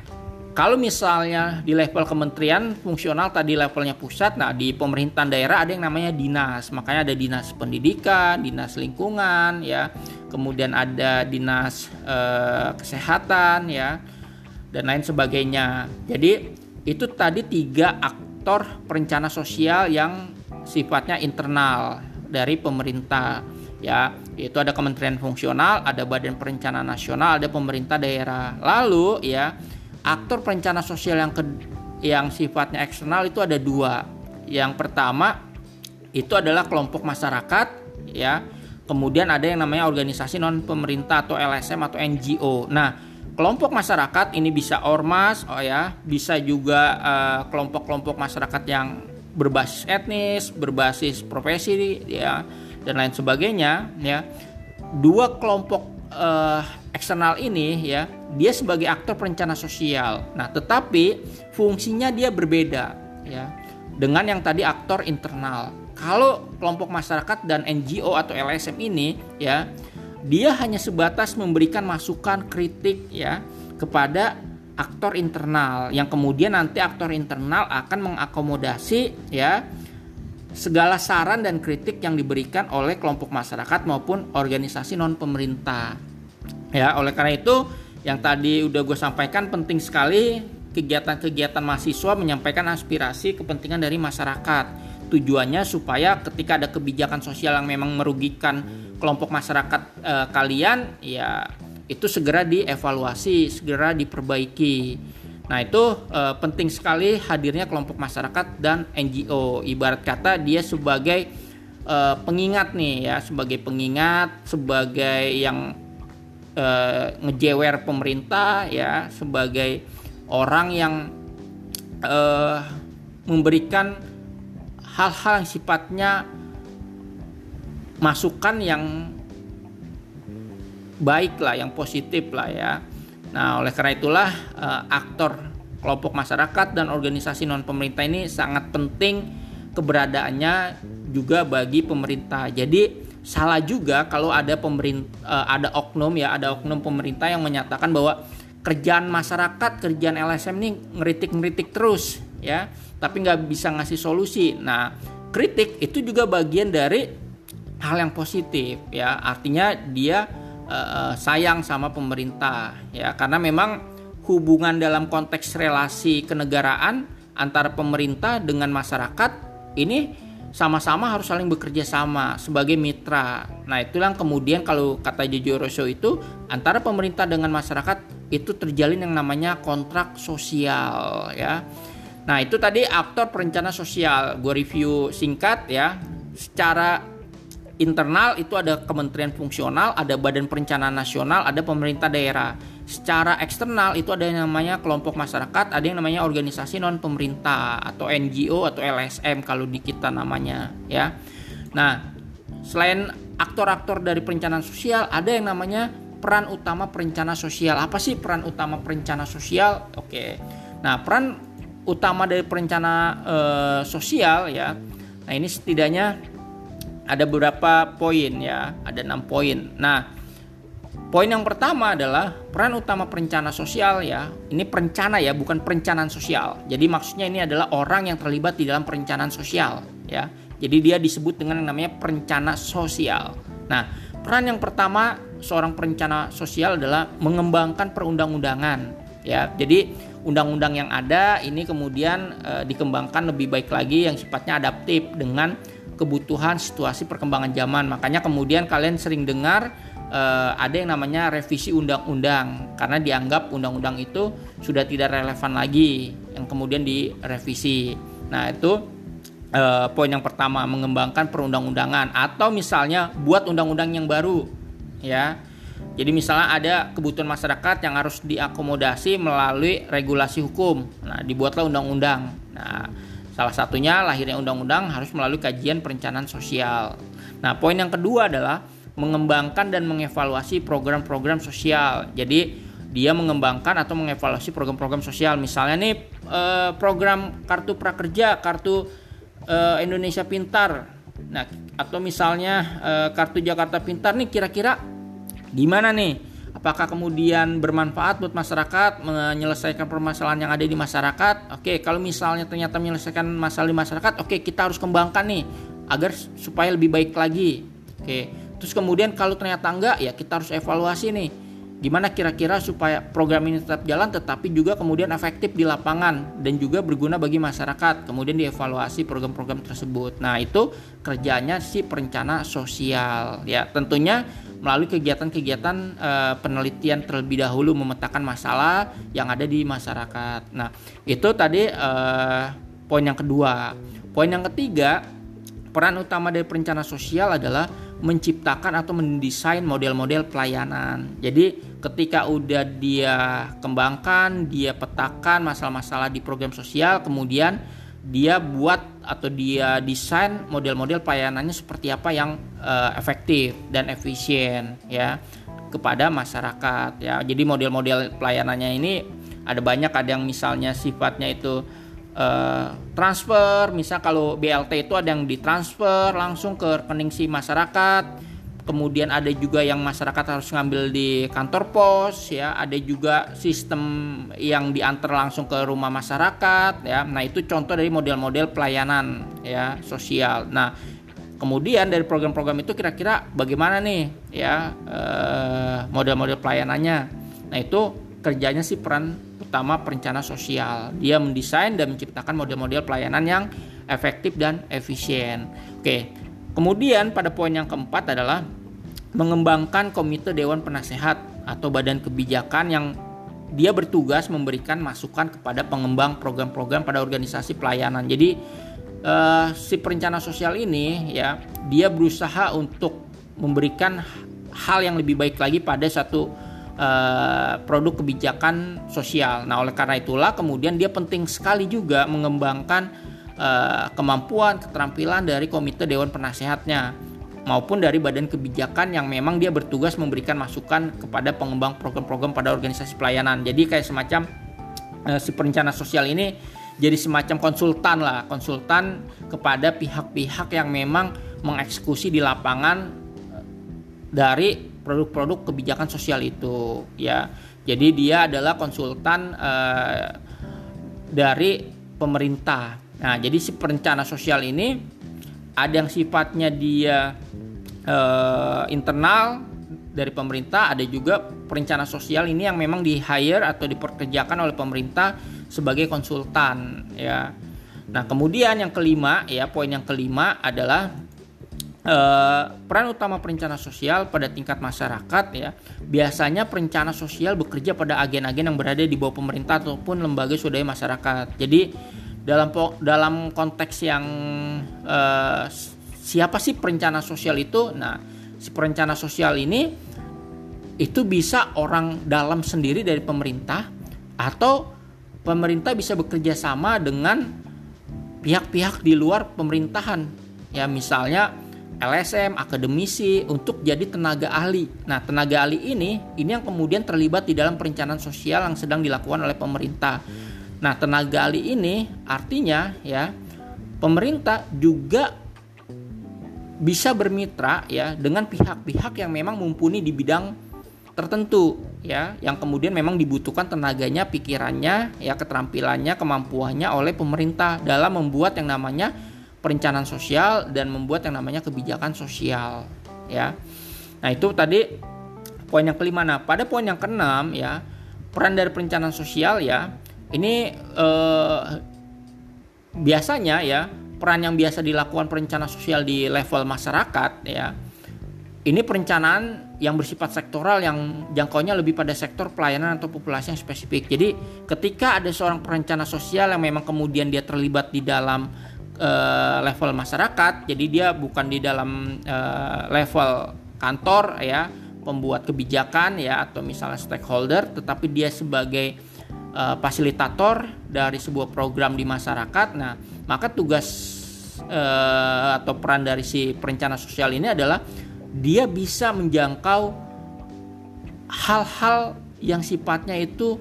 Speaker 1: kalau misalnya di level kementerian fungsional tadi levelnya pusat, nah di pemerintahan daerah ada yang namanya dinas. Makanya ada dinas pendidikan, dinas lingkungan, ya. Kemudian ada dinas eh, kesehatan, ya, dan lain sebagainya. Jadi itu tadi tiga aktor perencana sosial yang sifatnya internal dari pemerintah ya itu ada kementerian fungsional ada badan perencanaan nasional ada pemerintah daerah lalu ya aktor perencana sosial yang ke, yang sifatnya eksternal itu ada dua. Yang pertama itu adalah kelompok masyarakat ya. Kemudian ada yang namanya organisasi non pemerintah atau LSM atau NGO. Nah, kelompok masyarakat ini bisa ormas, oh ya, bisa juga uh, kelompok-kelompok masyarakat yang berbasis etnis, berbasis profesi ya dan lain sebagainya ya. Dua kelompok uh, eksternal ini ya dia sebagai aktor perencana sosial. Nah, tetapi fungsinya dia berbeda ya dengan yang tadi aktor internal. Kalau kelompok masyarakat dan NGO atau LSM ini ya dia hanya sebatas memberikan masukan kritik ya kepada aktor internal yang kemudian nanti aktor internal akan mengakomodasi ya segala saran dan kritik yang diberikan oleh kelompok masyarakat maupun organisasi non pemerintah. Ya, oleh karena itu yang tadi udah gue sampaikan penting sekali kegiatan-kegiatan mahasiswa menyampaikan aspirasi kepentingan dari masyarakat. Tujuannya supaya ketika ada kebijakan sosial yang memang merugikan kelompok masyarakat e, kalian, ya itu segera dievaluasi, segera diperbaiki. Nah itu e, penting sekali hadirnya kelompok masyarakat dan NGO. Ibarat kata dia sebagai e, pengingat nih ya, sebagai pengingat, sebagai yang uh, ngejewer pemerintah ya sebagai orang yang uh, memberikan hal-hal yang sifatnya masukan yang baik lah, yang positif lah ya. Nah, oleh karena itulah uh, aktor kelompok masyarakat dan organisasi non pemerintah ini sangat penting keberadaannya juga bagi pemerintah. Jadi salah juga kalau ada pemerintah eh, ada oknum ya ada oknum pemerintah yang menyatakan bahwa kerjaan masyarakat kerjaan LSM ini ngeritik-ngeritik terus ya. Tapi nggak bisa ngasih solusi. Nah kritik itu juga bagian dari hal yang positif ya. Artinya dia uh, sayang sama pemerintah ya. Karena memang hubungan dalam konteks relasi kenegaraan antara pemerintah dengan masyarakat ini sama-sama harus saling bekerja sama sebagai mitra. Nah, itulah kemudian kalau kata Jojo Rosso itu antara pemerintah dengan masyarakat itu terjalin yang namanya kontrak sosial ya. Nah, itu tadi aktor perencana sosial. Gue review singkat ya. Secara internal itu ada kementerian fungsional, ada badan perencanaan nasional, ada pemerintah daerah secara eksternal itu ada yang namanya kelompok masyarakat, ada yang namanya organisasi non pemerintah atau NGO atau LSM kalau di kita namanya ya. Nah, selain aktor-aktor dari perencanaan sosial, ada yang namanya peran utama perencana sosial. Apa sih peran utama perencana sosial? Oke. Nah, peran utama dari perencana e, sosial ya. Nah, ini setidaknya ada beberapa poin ya, ada enam poin. Nah, Poin yang pertama adalah peran utama perencana sosial ya. Ini perencana ya, bukan perencanaan sosial. Jadi maksudnya ini adalah orang yang terlibat di dalam perencanaan sosial ya. Jadi dia disebut dengan yang namanya perencana sosial. Nah, peran yang pertama seorang perencana sosial adalah mengembangkan perundang-undangan ya. Jadi undang-undang yang ada ini kemudian e, dikembangkan lebih baik lagi yang sifatnya adaptif dengan kebutuhan situasi perkembangan zaman. Makanya kemudian kalian sering dengar uh, ada yang namanya revisi undang-undang karena dianggap undang-undang itu sudah tidak relevan lagi yang kemudian direvisi. Nah, itu uh, poin yang pertama mengembangkan perundang-undangan atau misalnya buat undang-undang yang baru ya. Jadi misalnya ada kebutuhan masyarakat yang harus diakomodasi melalui regulasi hukum. Nah, dibuatlah undang-undang. Nah, salah satunya lahirnya undang-undang harus melalui kajian perencanaan sosial. Nah, poin yang kedua adalah mengembangkan dan mengevaluasi program-program sosial. Jadi dia mengembangkan atau mengevaluasi program-program sosial. Misalnya nih eh, program kartu prakerja, kartu eh, Indonesia Pintar. Nah, atau misalnya eh, kartu Jakarta Pintar nih kira-kira gimana nih? Apakah kemudian bermanfaat buat masyarakat menyelesaikan permasalahan yang ada di masyarakat? Oke, kalau misalnya ternyata menyelesaikan masalah di masyarakat, oke kita harus kembangkan nih agar supaya lebih baik lagi. Oke, Terus kemudian kalau ternyata enggak ya kita harus evaluasi nih. Gimana kira-kira supaya program ini tetap jalan tetapi juga kemudian efektif di lapangan dan juga berguna bagi masyarakat. Kemudian dievaluasi program-program tersebut. Nah itu kerjanya si perencana sosial ya. Tentunya melalui kegiatan-kegiatan e, penelitian terlebih dahulu memetakan masalah yang ada di masyarakat. Nah itu tadi e, poin yang kedua. Poin yang ketiga peran utama dari perencana sosial adalah menciptakan atau mendesain model-model pelayanan. Jadi ketika udah dia kembangkan, dia petakan masalah-masalah di program sosial, kemudian dia buat atau dia desain model-model pelayanannya seperti apa yang uh, efektif dan efisien ya kepada masyarakat ya. Jadi model-model pelayanannya ini ada banyak ada yang misalnya sifatnya itu uh, transfer. Misal kalau BLT itu ada yang ditransfer langsung ke rekening si masyarakat. Kemudian ada juga yang masyarakat harus ngambil di kantor pos ya. Ada juga sistem yang diantar langsung ke rumah masyarakat ya. Nah itu contoh dari model-model pelayanan ya sosial. Nah kemudian dari program-program itu kira-kira bagaimana nih ya eh, model-model pelayanannya? Nah itu kerjanya sih peran utama perencana sosial. Dia mendesain dan menciptakan model-model pelayanan yang efektif dan efisien. Oke. Kemudian pada poin yang keempat adalah mengembangkan komite dewan penasehat atau badan kebijakan yang dia bertugas memberikan masukan kepada pengembang program-program pada organisasi pelayanan. Jadi uh, si perencana sosial ini ya dia berusaha untuk memberikan hal yang lebih baik lagi pada satu uh, produk kebijakan sosial. Nah, oleh karena itulah kemudian dia penting sekali juga mengembangkan uh, kemampuan keterampilan dari komite dewan penasehatnya maupun dari badan kebijakan yang memang dia bertugas memberikan masukan kepada pengembang program-program pada organisasi pelayanan. Jadi kayak semacam uh, si perencana sosial ini jadi semacam konsultan lah, konsultan kepada pihak-pihak yang memang mengeksekusi di lapangan eh, dari produk-produk kebijakan sosial itu ya. Jadi dia adalah konsultan uh, dari pemerintah. Nah, jadi si perencana sosial ini ada yang sifatnya dia uh, internal dari pemerintah, ada juga perencana sosial ini yang memang di hire atau diperkerjakan oleh pemerintah sebagai konsultan ya. Nah, kemudian yang kelima ya, poin yang kelima adalah Uh, peran utama perencana sosial pada tingkat masyarakat ya biasanya perencana sosial bekerja pada agen-agen yang berada di bawah pemerintah ataupun lembaga swadaya masyarakat. Jadi dalam dalam konteks yang uh, siapa sih perencana sosial itu? Nah si perencana sosial ini itu bisa orang dalam sendiri dari pemerintah atau pemerintah bisa bekerja sama dengan pihak-pihak di luar pemerintahan. Ya misalnya LSM, akademisi untuk jadi tenaga ahli. Nah, tenaga ahli ini ini yang kemudian terlibat di dalam perencanaan sosial yang sedang dilakukan oleh pemerintah. Nah, tenaga ahli ini artinya ya pemerintah juga bisa bermitra ya dengan pihak-pihak yang memang mumpuni di bidang tertentu ya yang kemudian memang dibutuhkan tenaganya, pikirannya, ya keterampilannya, kemampuannya oleh pemerintah dalam membuat yang namanya perencanaan sosial dan membuat yang namanya kebijakan sosial ya. Nah, itu tadi poin yang kelima. Nah, pada poin yang keenam ya, peran dari perencanaan sosial ya, ini eh, biasanya ya, peran yang biasa dilakukan perencanaan sosial di level masyarakat ya. Ini perencanaan yang bersifat sektoral yang jangkauannya lebih pada sektor pelayanan atau populasi yang spesifik. Jadi, ketika ada seorang perencana sosial yang memang kemudian dia terlibat di dalam uh, level masyarakat jadi dia bukan di dalam uh, level kantor ya pembuat kebijakan ya atau misalnya stakeholder tetapi dia sebagai uh, fasilitator dari sebuah program di masyarakat. Nah maka tugas uh, atau peran dari si perencana sosial ini adalah dia bisa menjangkau hal-hal yang sifatnya itu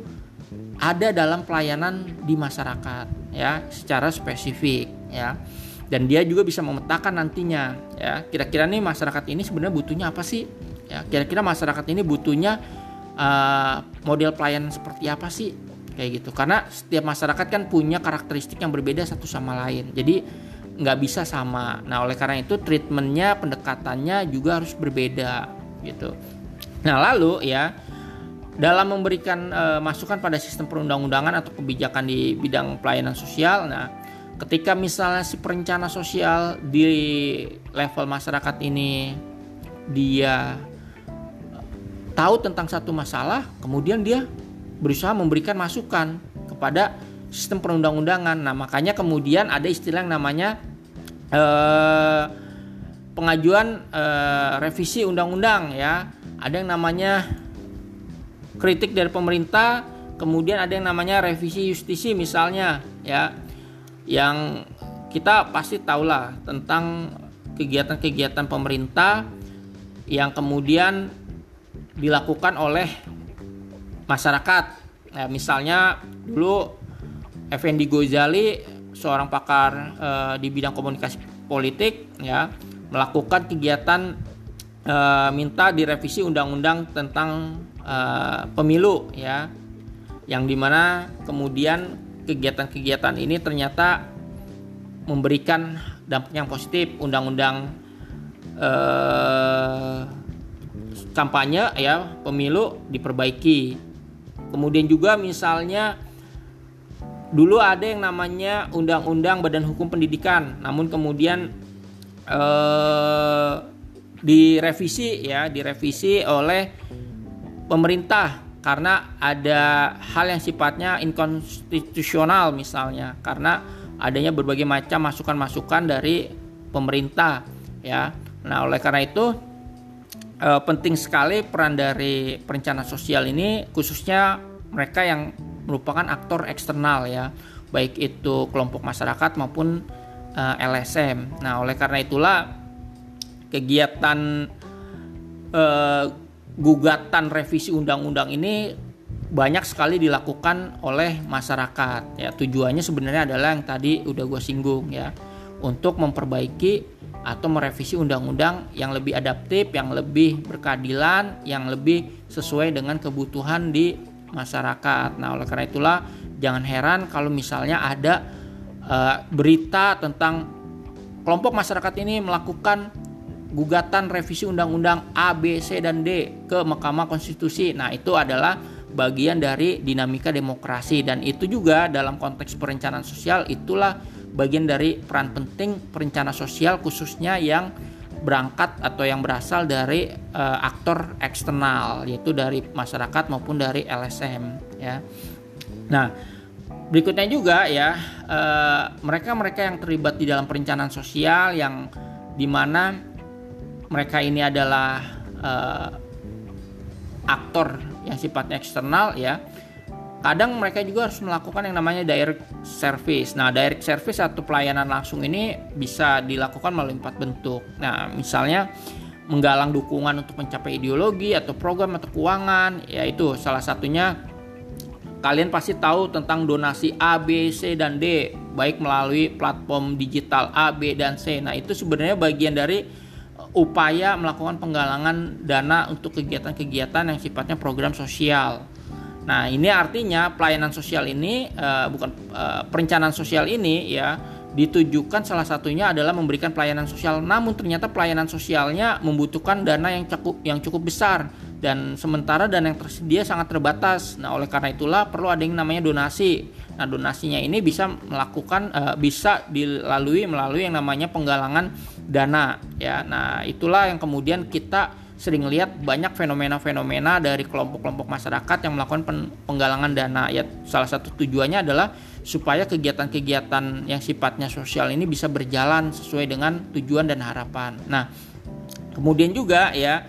Speaker 1: ada dalam pelayanan di masyarakat ya secara spesifik ya. Dan dia juga bisa memetakan nantinya ya. Kira-kira nih masyarakat ini sebenarnya butuhnya apa sih? Ya kira-kira masyarakat ini butuhnya uh, model pelayanan seperti apa sih? Kayak gitu. Karena setiap masyarakat kan punya karakteristik yang berbeda satu sama lain. Jadi nggak bisa sama. Nah oleh karena itu treatmentnya pendekatannya juga harus berbeda gitu. Nah lalu ya dalam memberikan e, masukan pada sistem perundang-undangan atau kebijakan di bidang pelayanan sosial. Nah, ketika misalnya si perencana sosial di level masyarakat ini dia tahu tentang satu masalah, kemudian dia berusaha memberikan masukan kepada sistem perundang-undangan. Nah, makanya kemudian ada istilah yang namanya e, pengajuan e, revisi undang-undang ya. Ada yang namanya kritik dari pemerintah, kemudian ada yang namanya revisi justisi misalnya ya. Yang kita pasti tahulah tentang kegiatan-kegiatan pemerintah yang kemudian dilakukan oleh masyarakat. Nah, misalnya dulu Effendi Gozali seorang pakar e, di bidang komunikasi politik ya melakukan kegiatan e, minta direvisi undang-undang tentang uh, pemilu ya yang di mana kemudian kegiatan-kegiatan ini ternyata memberikan dampak yang positif. Undang-undang uh, kampanye ya pemilu diperbaiki. Kemudian juga misalnya dulu ada yang namanya undang-undang badan hukum pendidikan. Namun kemudian uh, direvisi ya direvisi oleh pemerintah karena ada hal yang sifatnya inkonstitusional misalnya karena adanya berbagai macam masukan-masukan dari pemerintah ya. Nah, oleh karena itu eh, penting sekali peran dari perencana sosial ini khususnya mereka yang merupakan aktor eksternal ya, baik itu kelompok masyarakat maupun eh, LSM. Nah, oleh karena itulah kegiatan eh, gugatan revisi undang-undang ini banyak sekali dilakukan oleh masyarakat ya tujuannya sebenarnya adalah yang tadi udah gue singgung ya untuk memperbaiki atau merevisi undang-undang yang lebih adaptif, yang lebih berkeadilan, yang lebih sesuai dengan kebutuhan di masyarakat. Nah, oleh karena itulah jangan heran kalau misalnya ada uh, berita tentang kelompok masyarakat ini melakukan gugatan revisi undang-undang A, B, C dan D ke Mahkamah Konstitusi. Nah, itu adalah bagian dari dinamika demokrasi dan itu juga dalam konteks perencanaan sosial itulah bagian dari peran penting perencana sosial khususnya yang berangkat atau yang berasal dari uh, aktor eksternal yaitu dari masyarakat maupun dari LSM ya. Nah, berikutnya juga ya uh, mereka-mereka yang terlibat di dalam perencanaan sosial yang di mana mereka ini adalah uh, aktor yang sifatnya eksternal ya kadang mereka juga harus melakukan yang namanya direct service. Nah, direct service atau pelayanan langsung ini bisa dilakukan melalui empat bentuk. Nah, misalnya menggalang dukungan untuk mencapai ideologi atau program atau keuangan, yaitu salah satunya kalian pasti tahu tentang donasi A, B, C dan D, baik melalui platform digital A, B dan C. Nah, itu sebenarnya bagian dari upaya melakukan penggalangan dana untuk kegiatan-kegiatan yang sifatnya program sosial. Nah, ini artinya pelayanan sosial ini uh, bukan uh, perencanaan sosial ini ya ditujukan salah satunya adalah memberikan pelayanan sosial. Namun ternyata pelayanan sosialnya membutuhkan dana yang cukup yang cukup besar dan sementara dana yang tersedia sangat terbatas. Nah, oleh karena itulah perlu ada yang namanya donasi. Nah, donasinya ini bisa melakukan uh, bisa dilalui melalui yang namanya penggalangan dana ya. Nah, itulah yang kemudian kita sering lihat banyak fenomena-fenomena dari kelompok-kelompok masyarakat yang melakukan penggalangan dana. Ya, salah satu tujuannya adalah supaya kegiatan-kegiatan yang sifatnya sosial ini bisa berjalan sesuai dengan tujuan dan harapan. Nah, kemudian juga ya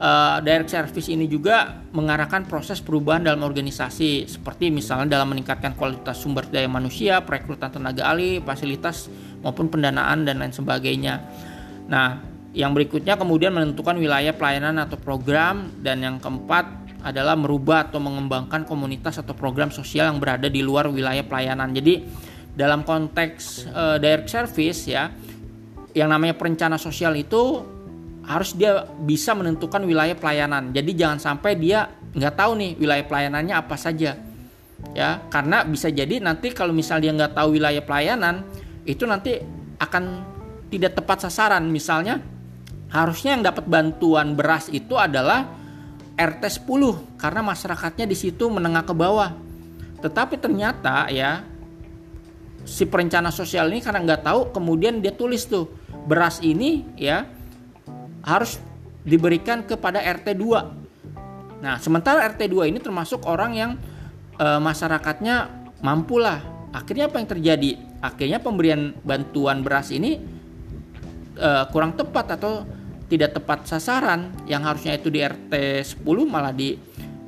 Speaker 1: uh, direct service ini juga mengarahkan proses perubahan dalam organisasi seperti misalnya dalam meningkatkan kualitas sumber daya manusia, perekrutan tenaga ahli, fasilitas maupun pendanaan dan lain sebagainya. Nah, yang berikutnya kemudian menentukan wilayah pelayanan atau program dan yang keempat adalah merubah atau mengembangkan komunitas atau program sosial yang berada di luar wilayah pelayanan. Jadi dalam konteks uh, direct service ya yang namanya perencana sosial itu harus dia bisa menentukan wilayah pelayanan. Jadi jangan sampai dia nggak tahu nih wilayah pelayanannya apa saja. Ya, karena bisa jadi nanti kalau misalnya dia nggak tahu wilayah pelayanan, itu nanti akan tidak tepat sasaran. Misalnya harusnya yang dapat bantuan beras itu adalah RT 10 karena masyarakatnya di situ menengah ke bawah. Tetapi ternyata ya si perencana sosial ini karena nggak tahu kemudian dia tulis tuh beras ini ya harus diberikan kepada RT 2. Nah, sementara RT 2 ini termasuk orang yang e, masyarakatnya mampu lah. Akhirnya apa yang terjadi? Akhirnya pemberian bantuan beras ini e, kurang tepat atau tidak tepat sasaran yang harusnya itu di RT 10 malah di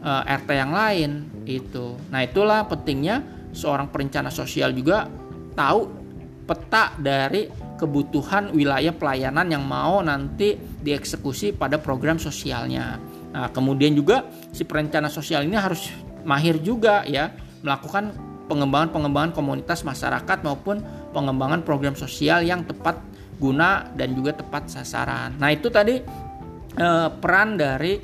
Speaker 1: uh, eh, RT yang lain itu. Nah, itulah pentingnya seorang perencana sosial juga tahu peta dari kebutuhan wilayah pelayanan yang mau nanti dieksekusi pada program sosialnya. Nah, kemudian juga si perencana sosial ini harus mahir juga ya melakukan pengembangan-pengembangan komunitas masyarakat maupun pengembangan program sosial yang tepat guna dan juga tepat sasaran. Nah, itu tadi eh, peran dari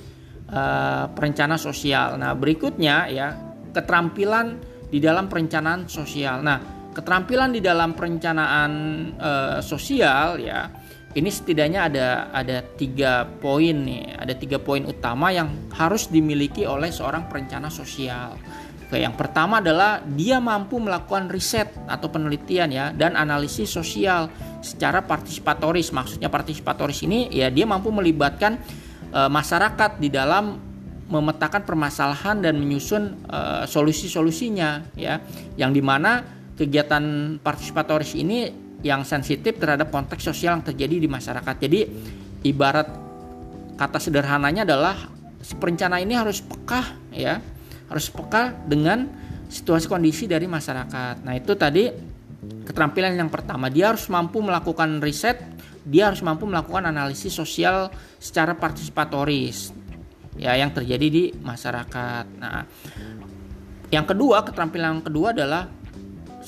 Speaker 1: eh, perencana sosial. Nah, berikutnya ya, keterampilan di dalam perencanaan sosial. Nah, keterampilan di dalam perencanaan eh, sosial ya, ini setidaknya ada ada tiga poin nih, ada tiga poin utama yang harus dimiliki oleh seorang perencana sosial. Oke, yang pertama adalah dia mampu melakukan riset atau penelitian ya dan analisis sosial secara partisipatoris. Maksudnya partisipatoris ini ya dia mampu melibatkan e, masyarakat di dalam memetakan permasalahan dan menyusun e, solusi-solusinya ya. Yang di mana kegiatan partisipatoris ini yang sensitif terhadap konteks sosial yang terjadi di masyarakat. Jadi ibarat kata sederhananya adalah si perencana ini harus peka ya harus peka dengan situasi kondisi dari masyarakat. Nah, itu tadi keterampilan yang pertama. Dia harus mampu melakukan riset, dia harus mampu melakukan analisis sosial secara partisipatoris. ya yang terjadi di masyarakat. Nah, yang kedua, keterampilan yang kedua adalah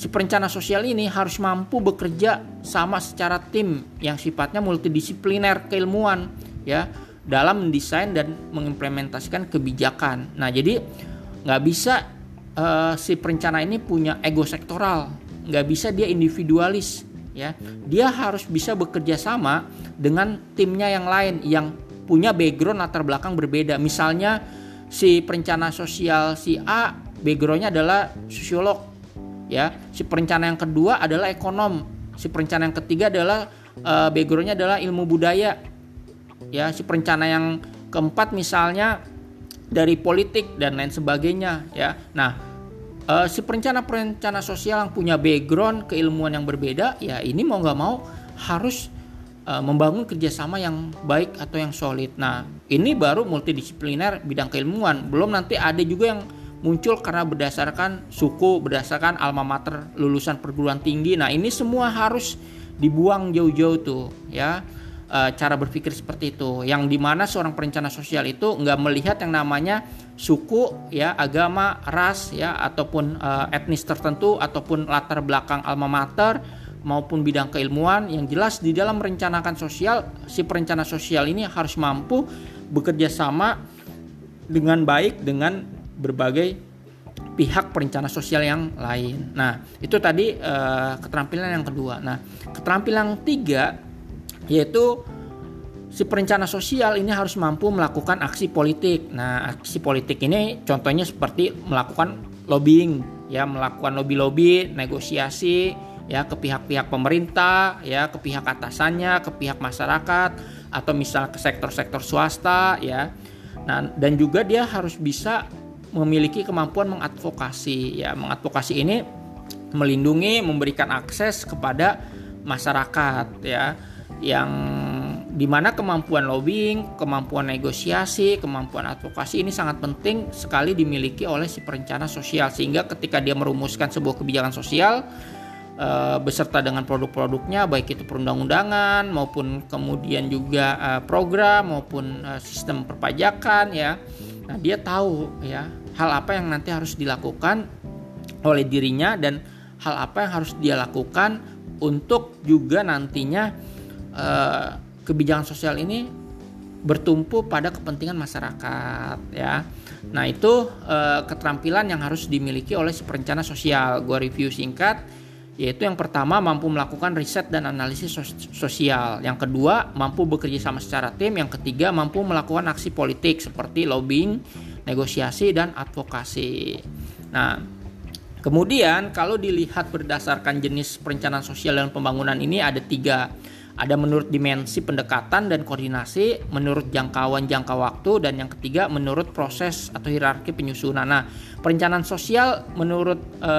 Speaker 1: si perencana sosial ini harus mampu bekerja sama secara tim yang sifatnya multidisipliner keilmuan ya dalam mendesain dan mengimplementasikan kebijakan. Nah, jadi nggak bisa uh, si perencana ini punya ego sektoral, nggak bisa dia individualis ya. Dia harus bisa bekerja sama dengan timnya yang lain yang punya background latar belakang berbeda. Misalnya si perencana sosial si A backgroundnya adalah sosiolog ya. Si perencana yang kedua adalah ekonom. Si perencana yang ketiga adalah uh, backgroundnya adalah ilmu budaya. Ya si perencana yang keempat misalnya dari politik dan lain sebagainya ya. Nah uh, si perencana perencana sosial yang punya background keilmuan yang berbeda ya ini mau nggak mau harus uh, membangun kerjasama yang baik atau yang solid. Nah ini baru multidisipliner bidang keilmuan. Belum nanti ada juga yang muncul karena berdasarkan suku, berdasarkan alma mater lulusan perguruan tinggi. Nah, ini semua harus dibuang jauh-jauh tuh ya. E, cara berpikir seperti itu yang di mana seorang perencana sosial itu nggak melihat yang namanya suku ya agama ras ya ataupun e, etnis tertentu ataupun latar belakang alma mater maupun bidang keilmuan yang jelas di dalam merencanakan sosial si perencana sosial ini harus mampu bekerja sama dengan baik dengan berbagai pihak perencana sosial yang lain. Nah, itu tadi uh, keterampilan yang kedua. Nah, keterampilan yang tiga yaitu si perencana sosial ini harus mampu melakukan aksi politik. Nah, aksi politik ini contohnya seperti melakukan lobbying, ya, melakukan lobby-lobby, negosiasi, ya, ke pihak-pihak pemerintah, ya, ke pihak atasannya, ke pihak masyarakat, atau misalnya ke sektor-sektor swasta, ya. Nah, dan juga dia harus bisa memiliki kemampuan mengadvokasi. Ya mengadvokasi ini melindungi memberikan akses kepada masyarakat ya yang di mana kemampuan lobbying, kemampuan negosiasi, kemampuan advokasi ini sangat penting sekali dimiliki oleh si perencana sosial. Sehingga ketika dia merumuskan sebuah kebijakan sosial e, beserta dengan produk-produknya baik itu perundang-undangan maupun kemudian juga e, program maupun e, sistem perpajakan ya nah dia tahu ya hal apa yang nanti harus dilakukan oleh dirinya dan hal apa yang harus dia lakukan untuk juga nantinya eh, kebijakan sosial ini bertumpu pada kepentingan masyarakat ya. Nah, itu eh, keterampilan yang harus dimiliki oleh si perencana sosial. Gua review singkat yaitu yang pertama mampu melakukan riset dan analisis sosial. Yang kedua, mampu bekerja sama secara tim. Yang ketiga, mampu melakukan aksi politik seperti lobbying, negosiasi dan advokasi. Nah, kemudian kalau dilihat berdasarkan jenis perencanaan sosial dan pembangunan ini ada tiga ada menurut dimensi pendekatan dan koordinasi, menurut jangkauan jangka waktu, dan yang ketiga menurut proses atau hierarki penyusunan. Nah, perencanaan sosial menurut e,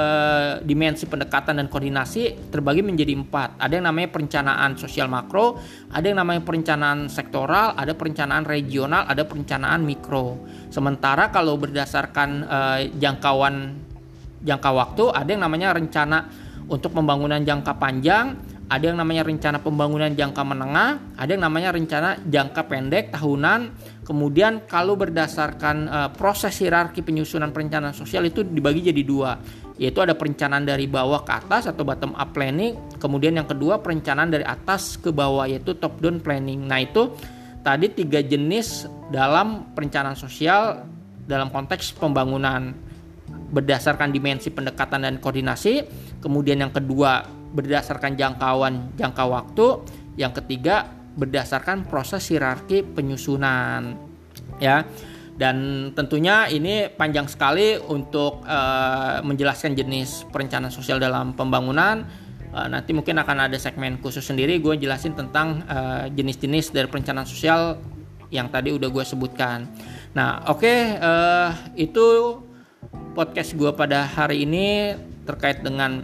Speaker 1: dimensi pendekatan dan koordinasi terbagi menjadi empat. Ada yang namanya perencanaan sosial makro, ada yang namanya perencanaan sektoral, ada perencanaan regional, ada perencanaan mikro. Sementara kalau berdasarkan e, jangkauan jangka waktu, ada yang namanya rencana untuk pembangunan jangka panjang, ada yang namanya rencana pembangunan jangka menengah, ada yang namanya rencana jangka pendek tahunan. Kemudian kalau berdasarkan uh, proses hierarki penyusunan perencanaan sosial itu dibagi jadi dua, yaitu ada perencanaan dari bawah ke atas atau bottom up planning, kemudian yang kedua perencanaan dari atas ke bawah yaitu top down planning. Nah, itu tadi tiga jenis dalam perencanaan sosial dalam konteks pembangunan berdasarkan dimensi pendekatan dan koordinasi. Kemudian yang kedua berdasarkan jangkauan jangka waktu, yang ketiga berdasarkan proses hierarki penyusunan. Ya. Dan tentunya ini panjang sekali untuk uh, menjelaskan jenis perencanaan sosial dalam pembangunan. Uh, nanti mungkin akan ada segmen khusus sendiri gue jelasin tentang uh, jenis-jenis dari perencanaan sosial yang tadi udah gue sebutkan. Nah, oke okay, uh, itu podcast gue pada hari ini terkait dengan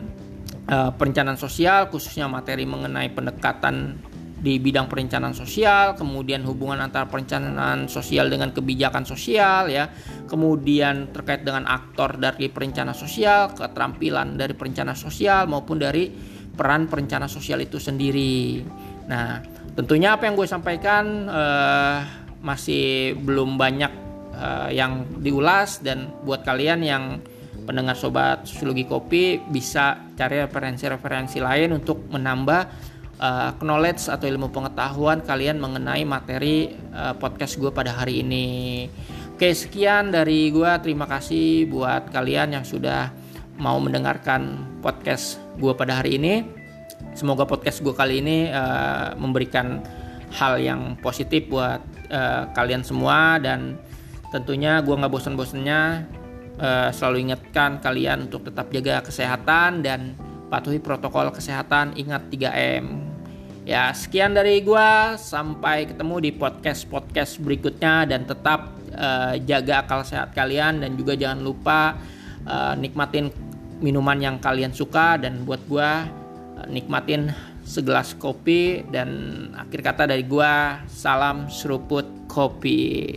Speaker 1: uh, perencanaan sosial khususnya materi mengenai pendekatan di bidang perencanaan sosial, kemudian hubungan antara perencanaan sosial dengan kebijakan sosial ya, kemudian terkait dengan aktor dari perencanaan sosial, keterampilan dari perencanaan sosial maupun dari peran perencana sosial itu sendiri. Nah, tentunya apa yang gue sampaikan uh, masih belum banyak uh, yang diulas dan buat kalian yang pendengar sobat sosiologi kopi bisa cari referensi-referensi lain untuk menambah uh, knowledge atau ilmu pengetahuan kalian mengenai materi uh, podcast gue pada hari ini. Oke sekian dari gue terima kasih buat kalian yang sudah mau mendengarkan podcast gue pada hari ini. Semoga podcast gue kali ini uh, memberikan hal yang positif buat uh, kalian semua dan tentunya gue nggak bosan-bosannya uh, selalu ingatkan kalian untuk tetap jaga kesehatan dan patuhi protokol kesehatan. Ingat 3M ya sekian dari gua. Sampai ketemu di podcast podcast berikutnya. Dan tetap uh, jaga akal sehat kalian. Dan juga jangan lupa uh, nikmatin minuman yang kalian suka. Dan buat gua uh, nikmatin segelas kopi. Dan akhir kata dari gua salam seruput kopi